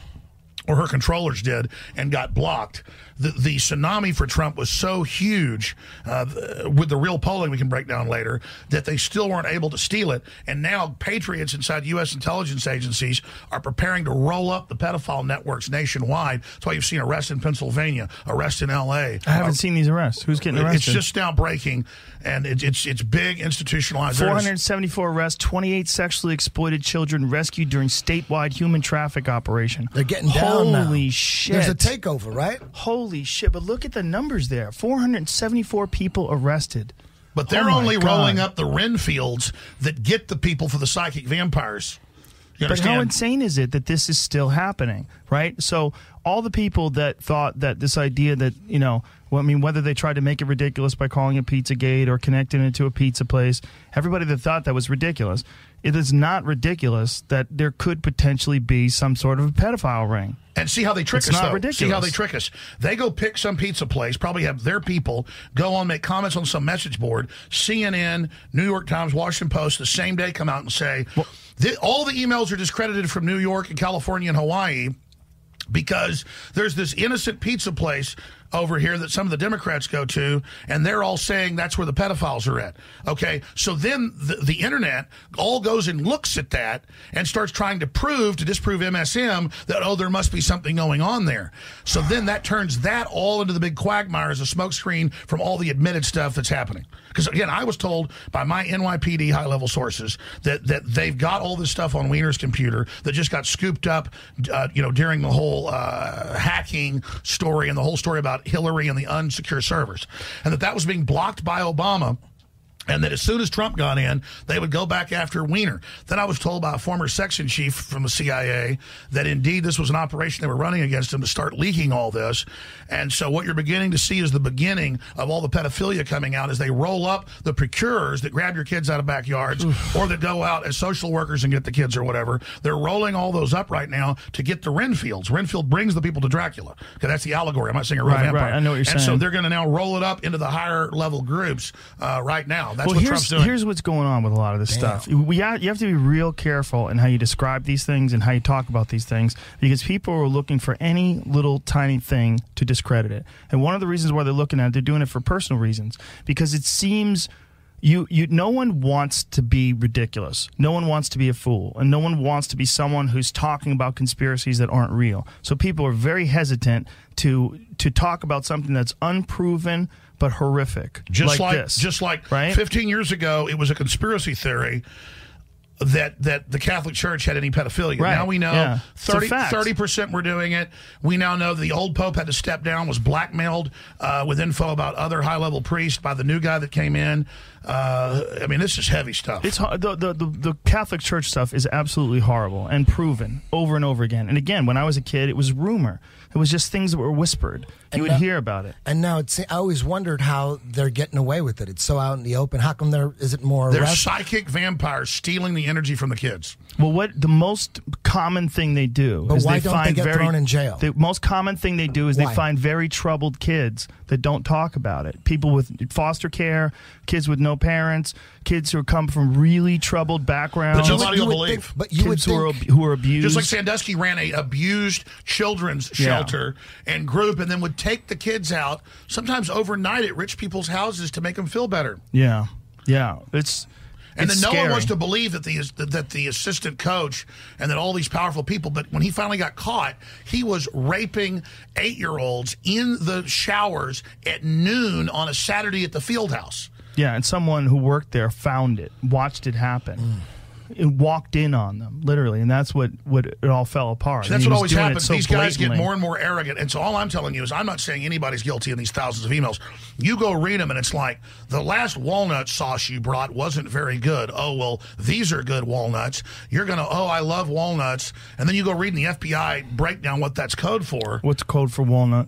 or her controllers did, and got blocked. The, the tsunami for Trump was so huge uh, with the real polling we can break down later that they still weren't able to steal it. And now patriots inside U.S. intelligence agencies are preparing to roll up the pedophile networks nationwide. That's why you've seen arrests in Pennsylvania, arrests in L.A. I haven't seen these arrests. Who's getting arrested? It's just now breaking, and it, it's it's big institutionalized. 474 arrests, 28 sexually exploited children rescued during statewide human traffic operation. They're getting down now. Holy shit. There's a takeover, right? Holy shit. But look at the numbers there 474 people arrested. But they're Oh only God. rolling up the Renfields that get the people for the psychic vampires. You But how insane is it that this is still happening, right? So all the people that thought that this idea that you know, well, I mean, whether they tried to make it ridiculous by calling it PizzaGate or connecting it to a pizza place, everybody that thought that was ridiculous, it is not ridiculous that there could potentially be some sort of a pedophile ring. And see how they trick It's us, not though. ridiculous. See how they trick us. They go pick some pizza place, probably have their people go on, make comments on some message board. CNN, New York Times, Washington Post, the same day come out and say, "Th- all the emails are discredited from New York and California and Hawaii because there's this innocent pizza place over here that some of the Democrats go to, and they're all saying that's where the pedophiles are at. Okay, so then the, the internet all goes and looks at that and starts trying to prove, to disprove MSM, that, oh, there must be something going on there. So then that turns that all into the big quagmire as a smokescreen from all the admitted stuff that's happening. Because again, I was told by my NYPD high level sources that, that they've got all this stuff on Wiener's computer that just got scooped up, uh, you know, during the whole uh, hacking story and the whole story about Hillary and the unsecure servers, and that that was being blocked by Obama. And that as soon as Trump got in, they would go back after Weiner. Then I was told by a former section chief from the CIA that indeed this was an operation they were running against him to start leaking all this. And so what you're beginning to see is the beginning of all the pedophilia coming out as they roll up the procurers that grab your kids out of backyards or that go out as social workers and get the kids or whatever. They're rolling all those up right now to get the Renfields. Renfield brings the people to Dracula. Okay, that's the allegory. I'm not saying a real Right, vampire. right. I know what you're and so they're going to now roll it up into the higher level groups uh, right now. That's well, what here's, Trump's doing. here's what's going on with a lot of this stuff. We you have to be real careful in how you describe these things and how you talk about these things because people are looking for any little tiny thing to discredit it. And one of the reasons why they're looking at it, they're doing it for personal reasons because it seems you you no one wants to be ridiculous. No one wants to be a fool, and no one wants to be someone who's talking about conspiracies that aren't real. So people are very hesitant to to talk about something that's unproven but horrific, just like, this. just like right? 15 years ago, it was a conspiracy theory that that the Catholic Church had any pedophilia. Right. Now we know Yeah. 30 percent were doing it. We now know the old Pope had to step down, was blackmailed uh, with info about other high level priests by the new guy that came in. Uh, I mean, this is heavy stuff. It's the, the the the Catholic Church stuff is absolutely horrible and proven over and over again. And again, when I was a kid, it was rumor. It was just things that were whispered. And you would now- hear about it. And now it's. I always wondered how they're getting away with it. It's so out in the open. How come there isn't more They're arrest? psychic vampires stealing the energy from the kids. Well, what the most common thing they do But is why they don't they find get very, thrown in jail? The most common thing they do is Why? they find very troubled kids that don't talk about it. People with foster care, kids with no parents, kids who come from really troubled backgrounds. But nobody you will would believe. think- but you would kids who are, who are abused. Just like Sandusky ran a abused children's Yeah. shelter and group, and then would take the kids out, sometimes overnight at rich people's houses to make them feel better. yeah, yeah. It's And it's then no scary. one wants to believe that the that the assistant coach and that all these powerful people. But when he finally got caught, he was raping eight year olds in the showers at noon on a Saturday at the field house. Yeah, and someone who worked there found it, watched it happen. Mm. Walked in on them, literally, and that's what, what it all fell apart. So that's what always happens. so These guys get more and more arrogant. And so all I'm telling you is I'm not saying anybody's guilty in these thousands of emails. You go read them and it's like the last walnut sauce you brought wasn't very good. Oh, well, these are good walnuts. You're going to, oh, I love walnuts. And then you go read in the FBI breakdown what that's code for. What's code for walnut?